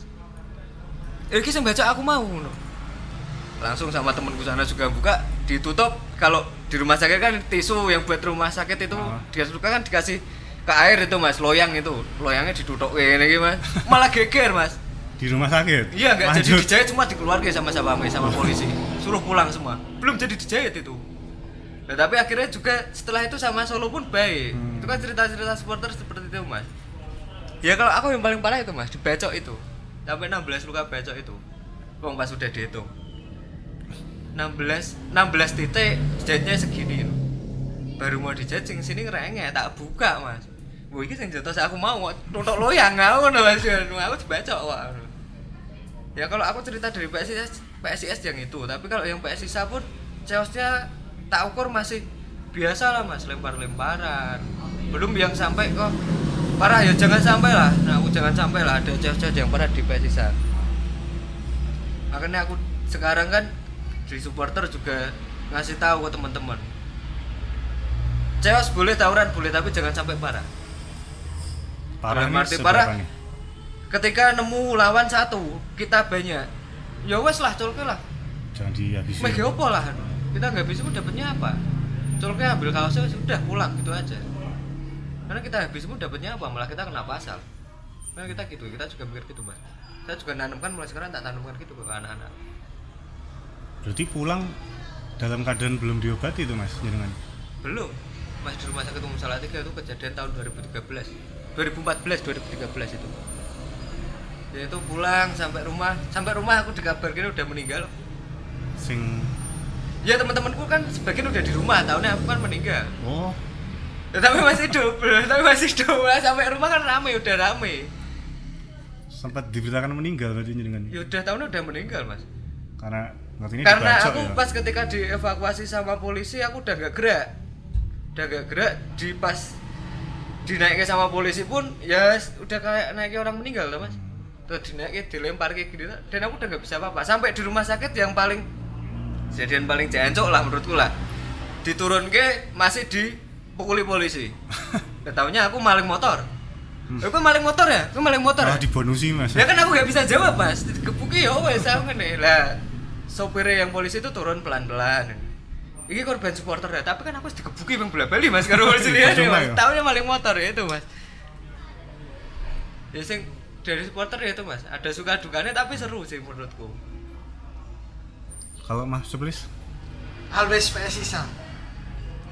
Eh ini yang baca aku mau ngono. langsung sama temenku sana juga buka ditutup. Kalau di rumah sakit kan tisu yang buat rumah sakit itu Ah. dia suka kan dikasih ke air itu mas loyang itu. Loyangnya ditutup ini gitu, mas. Malah geger mas. Di rumah sakit. iya nggak jadi dijahit cuma dikeluarkan sama sama sama polisi. Suruh pulang semua. Belum jadi dijahit itu nah, tapi akhirnya juga setelah itu sama Solo pun baik. Hmm. itu kan cerita-cerita supporter seperti itu mas. Ya kalau aku yang paling parah itu mas dibacok itu. Sampai 16 luka bacok itu. Wong pas udah dihitung. 16 16 titik jahitnya segini. Loh. baru mau dijahit sing sini ngerengek tak buka mas. Wah, ini yang jatuh aku mau tutuk loyang aku no mas. Aku dibacok wah ya kalau aku cerita dari PSIS PSIS yang itu tapi kalau yang PSIS pun chaosnya tak ukur masih biasa lah mas. Lempar-lemparan. Belum yang sampai kok. Parah ya jangan sampai lah. Nah aku jangan sampai lah. Ada chaos-chaos yang parah di PSIS makanya aku sekarang kan di supporter juga ngasih tahu ke teman-teman. Chaos boleh tawuran boleh tapi jangan sampai parah. Parah arti parah. nih? ketika nemu lawan satu kita banyak. Ya wes lah colke lah. Jangan dihabisi. Mega apa lah kita nggak bisa pun dapatnya apa? Colke ambil kaosnya sudah pulang gitu aja. Karena kita habis pun dapatnya apa? Malah kita kena pasal. Karena kita gitu kita juga mikir gitu mas. Saya juga nanamkan mulai sekarang tak tanamkan gitu ke anak-anak. Berarti pulang dalam keadaan belum diobati itu mas, jenengan. belum. Mas di rumah sakit umum Salatiga itu kejadian tahun 2013 2014 2013 itu. Ya itu pulang sampai rumah. Sampai rumah aku dikabarkan udah meninggal. Sing ya teman-temanku kan sebagian udah di rumah tahunnya aku kan meninggal. Oh. Ya, tapi masih hidup tapi masih hidup sampai rumah kan rame udah rame. Sempat diberitakan meninggal berarti jenengan. ya udah tahunnya udah meninggal mas. Karena ngerti ini karena dibacok aku ya. pas ketika dievakuasi sama polisi aku udah gak gerak. Udah gak gerak di pas dinaiknya sama polisi pun ya udah kayak naiknya orang meninggal lah mas. Terus dinaiknya dilempar kayak gitu dan aku udah gak bisa apa-apa. Sampai di rumah sakit yang paling kejadian paling jancok lah menurutku lah diturun ke masih dipukuli polisi Ketaunya aku maling motor Hmm. Aku maling motor ya? Aku maling motor Malah ya? dibonusi mas. Ya kan aku gak bisa jawab mas Dikepuki ya wes aku ngene Lah sopirnya yang polisi itu turun pelan-pelan Ini korban supporter ya Tapi kan aku harus dikepuki bang bola bali mas Karena polisi lihat mas ya? Taunya maling motor ya itu mas Ya sing dari supporter ya itu mas Ada suka dukanya tapi seru sih menurutku Kalau mas Sublis Always PS Sisa.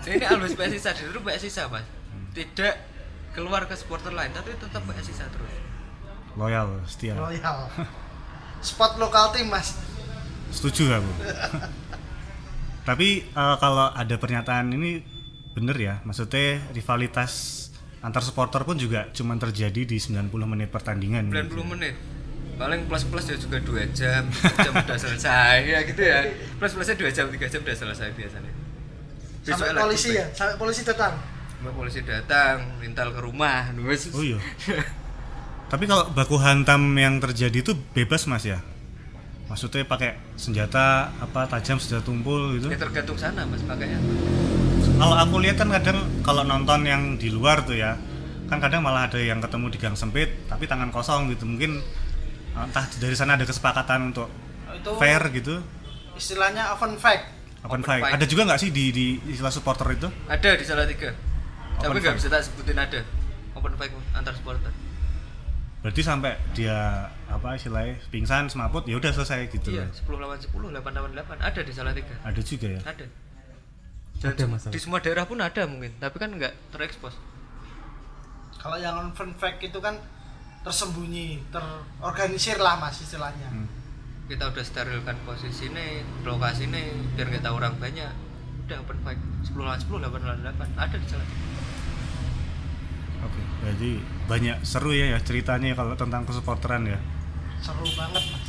Ini always PS Sisa Dulu PS Sisa mas Tidak keluar ke supporter lain Tapi tetap PS Sisa terus loyal, setia. Royal. Spot lokal tim mas. Setuju aku. Tapi eh, kalau ada pernyataan ini bener ya, maksudnya rivalitas antar supporter pun juga cuma terjadi di 90 menit pertandingan. 90 gitu. menit paling plus plus ya juga dua jam jam udah selesai ya gitu ya plus plusnya dua jam tiga jam udah selesai biasanya Besok Sampai polisi ya, sampai polisi datang. Sampai polisi datang lintal ke rumah nulis Oh iya. Tapi kalau baku hantam yang terjadi itu bebas mas ya? Maksudnya pakai senjata apa tajam senjata tumpul gitu? ya tergantung sana mas pakainya Kalau aku lihat kan kadang kalau nonton yang di luar tuh ya, kan kadang malah ada yang ketemu di gang sempit tapi tangan kosong gitu. Mungkin entah dari sana ada kesepakatan untuk Itu fair gitu, istilahnya open fight. open, Open fight. fight. Ada juga nggak sih di di istilah supporter itu? ada di salah tiga tapi nggak bisa tak sebutin ada open fight antar supporter Berarti sampai dia apa istilahnya pingsan semaput ya udah selesai gitu. iya loh. 10 lawan 10 8 lawan 8 ada di salah tiga Ada juga ya. ada Ada masalah. di semua daerah pun ada mungkin tapi kan nggak terekspos Kalau yang open fight itu kan tersembunyi, terorganisir lah mas istilahnya. Hmm. kita udah sterilkan posisi nih lokasi nih biar nggak tahu orang banyak udah open fight 10 lawan 10 8 lawan 8 ada di sana Oke, berarti banyak seru ya ya ceritanya kalau tentang kesupporteran ya. Seru banget mas.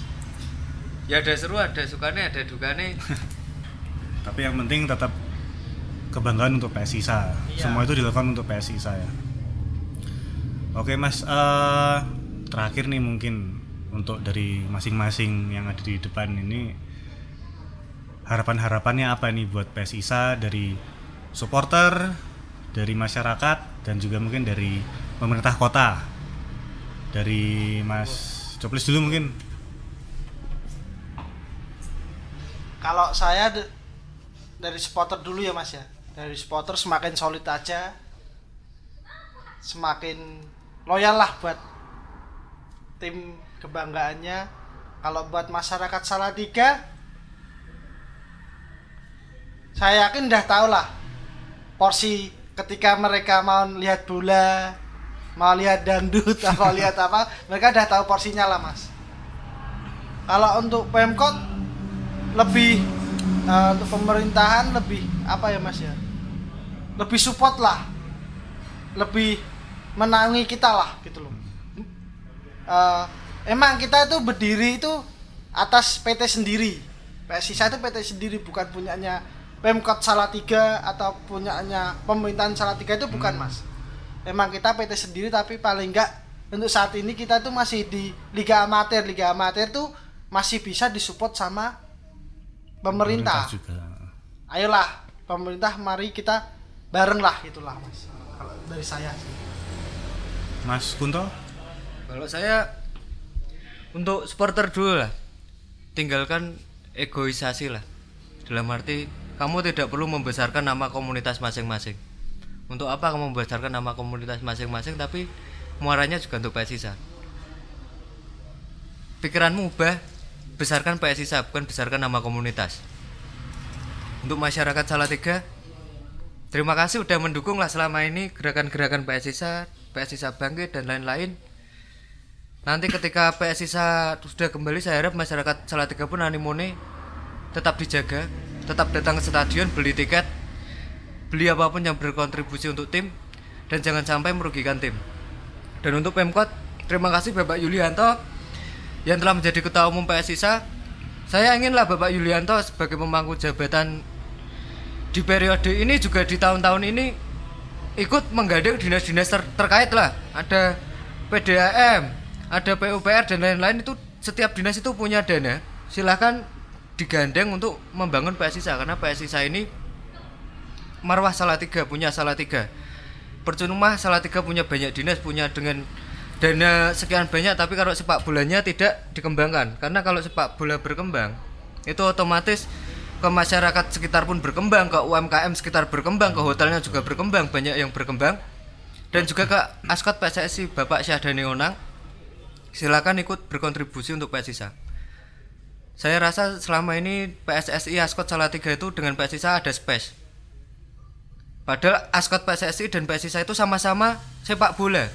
ya ada seru ada sukanya ada dukanya Tapi yang penting tetap kebanggaan untuk PSI Sa. Iya. Semua itu dilakukan untuk PSI saya. Oke Mas, eh, terakhir nih mungkin untuk dari masing-masing yang ada di depan ini harapan-harapannya apa nih buat PSI Sa dari supporter, dari masyarakat dan juga mungkin dari pemerintah kota. Dari Mas Coplis dulu mungkin. kalau saya dari supporter dulu ya mas ya dari supporter semakin solid aja semakin loyal lah buat tim kebanggaannya. Kalau buat masyarakat Salatiga saya yakin udah tau lah porsi ketika mereka mau lihat bola mau lihat dangdut apa lihat apa mereka udah tahu porsinya lah mas. Kalau untuk Pemkot lebih eh, untuk pemerintahan lebih apa ya mas ya? Lebih support lah. Lebih menangi kita lah gitu loh. Eh, emang kita itu berdiri itu atas PT sendiri. PSI saya itu PT sendiri bukan punyanya Pemkot Salatiga atau punyanya pemerintahan Salatiga itu bukan mas. Emang kita PT sendiri tapi paling enggak untuk saat ini kita tuh masih di Liga Amatir. Liga Amatir tuh masih bisa disupport sama pemerintah. Juga. Ayolah pemerintah mari kita bareng lah itulah mas. Kalau dari saya sih. Mas Kunto Kalau saya untuk supporter dulu lah. Tinggalkan egoisasi lah. Dalam arti kamu tidak perlu membesarkan nama komunitas masing-masing. Untuk apa kamu membesarkan nama komunitas masing-masing tapi muaranya juga untuk PSISA. Pikiranmu ubah, besarkan PSISA bukan besarkan nama komunitas. Untuk masyarakat Salatiga, terima kasih udah mendukung lah selama ini gerakan-gerakan PSISA, PSISA bangkit dan lain-lain. Nanti ketika PSISA sudah kembali saya harap masyarakat Salatiga pun animone tetap dijaga, tetap datang ke stadion, beli tiket, beli apa pun yang berkontribusi untuk tim dan jangan sampai merugikan tim. Dan untuk Pemkot, terima kasih Bapak Yulianto yang telah menjadi ketua umum PSISA. Saya inginlah Bapak Yulianto sebagai pemangku jabatan di periode ini juga di tahun-tahun ini ikut menggandeng dinas-dinas ter- terkait lah. Ada PDAM, ada PUPR dan lain-lain itu setiap dinas itu punya dana. Silahkan digandeng untuk membangun PSISA karena PSISA ini marwah Salatiga punya Salatiga. Percuma Salatiga punya banyak dinas punya dengan dana sekian banyak tapi kalau sepak bolanya tidak dikembangkan karena kalau sepak bola berkembang itu otomatis ke masyarakat sekitar pun berkembang ke UMKM sekitar berkembang ke hotelnya juga berkembang banyak yang berkembang. Dan juga ke askot PSSI Bapak Syahdani Onang silakan ikut berkontribusi untuk PSISA saya rasa selama ini PSSI Askot Salatiga itu dengan PSISA ada space. Padahal Askot PSSI dan PSISA itu sama-sama sepak bola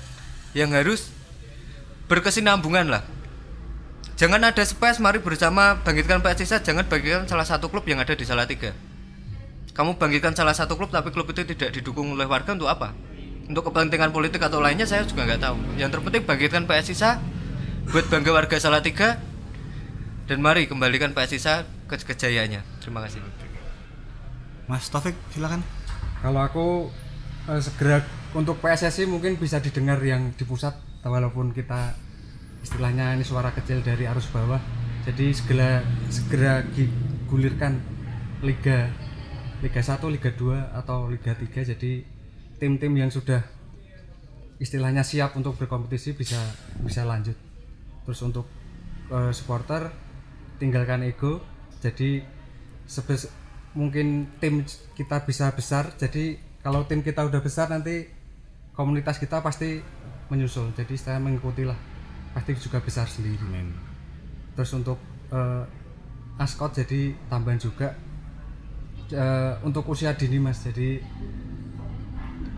yang harus berkesinambungan lah. Jangan ada space, mari bersama bangkitkan PSISA, jangan bangkitkan salah satu klub yang ada di Salatiga. Kamu bangkitkan salah satu klub tapi klub itu tidak didukung oleh warga untuk apa? Untuk kepentingan politik atau lainnya saya juga nggak tahu. Yang terpenting bangkitkan PSISA buat bangga warga Salatiga dan mari kembalikan PSISA ke kejayaannya. Terima kasih. Mas Taufik silakan Kalau aku eh, segera untuk PSSI mungkin bisa didengar yang di pusat walaupun kita istilahnya ini suara kecil dari arus bawah. Jadi segera segera digulirkan liga Liga 1, Liga 2 atau Liga 3 jadi tim-tim yang sudah istilahnya siap untuk berkompetisi bisa bisa lanjut. Terus untuk eh, supporter tinggalkan ego. Jadi sebes mungkin tim kita bisa besar jadi kalau tim kita udah besar nanti komunitas kita pasti menyusul jadi saya mengikuti lah pasti juga besar sendiri Amin. terus untuk eh, askot jadi tambahan juga eh, untuk usia dini mas. Jadi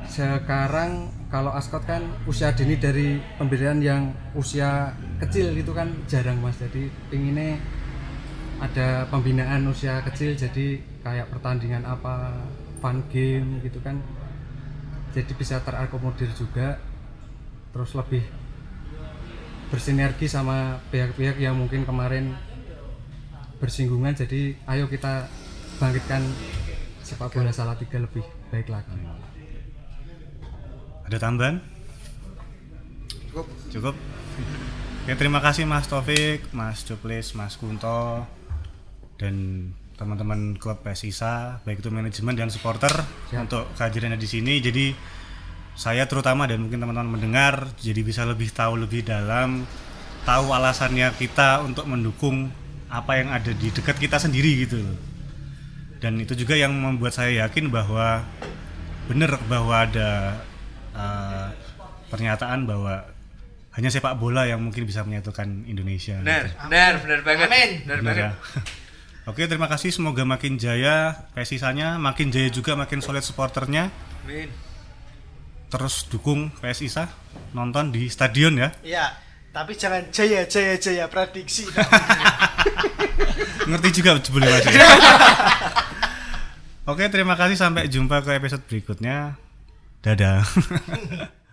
sekarang kalau askot kan usia dini dari pemberian yang usia kecil gitu kan jarang mas. Jadi pinginnya ada pembinaan usia kecil jadi kayak pertandingan apa fun game gitu kan. Jadi bisa terakomodir juga terus lebih bersinergi sama pihak-pihak yang mungkin kemarin bersinggungan jadi ayo kita bangkitkan sepak bola Salatiga lebih baik lagi Ada tambahan? Cukup. Cukup. Ya terima kasih Mas Taufik, Mas Cuplis, Mas Kunto dan teman-teman klub PSISA baik itu manajemen dan supporter Siap. untuk kehadirannya di sini. Jadi saya terutama dan mungkin teman-teman mendengar jadi bisa lebih tahu lebih dalam tahu alasannya kita untuk mendukung apa yang ada di dekat kita sendiri gitu loh. Dan itu juga yang membuat saya yakin bahwa benar bahwa ada uh, pernyataan bahwa hanya sepak bola yang mungkin bisa menyatukan Indonesia. benar gitu. benar benar banget Amin. benar Benar banget ya. Oke, terima kasih. Semoga makin jaya PSISanya, makin jaya juga makin solid supporternya. Amin. Terus dukung PSISA, nonton di stadion ya. Iya, tapi jangan jaya jaya jaya prediksi. Ngerti juga boleh Mas. ya? Oke, terima kasih sampai jumpa ke episode berikutnya. Dadah.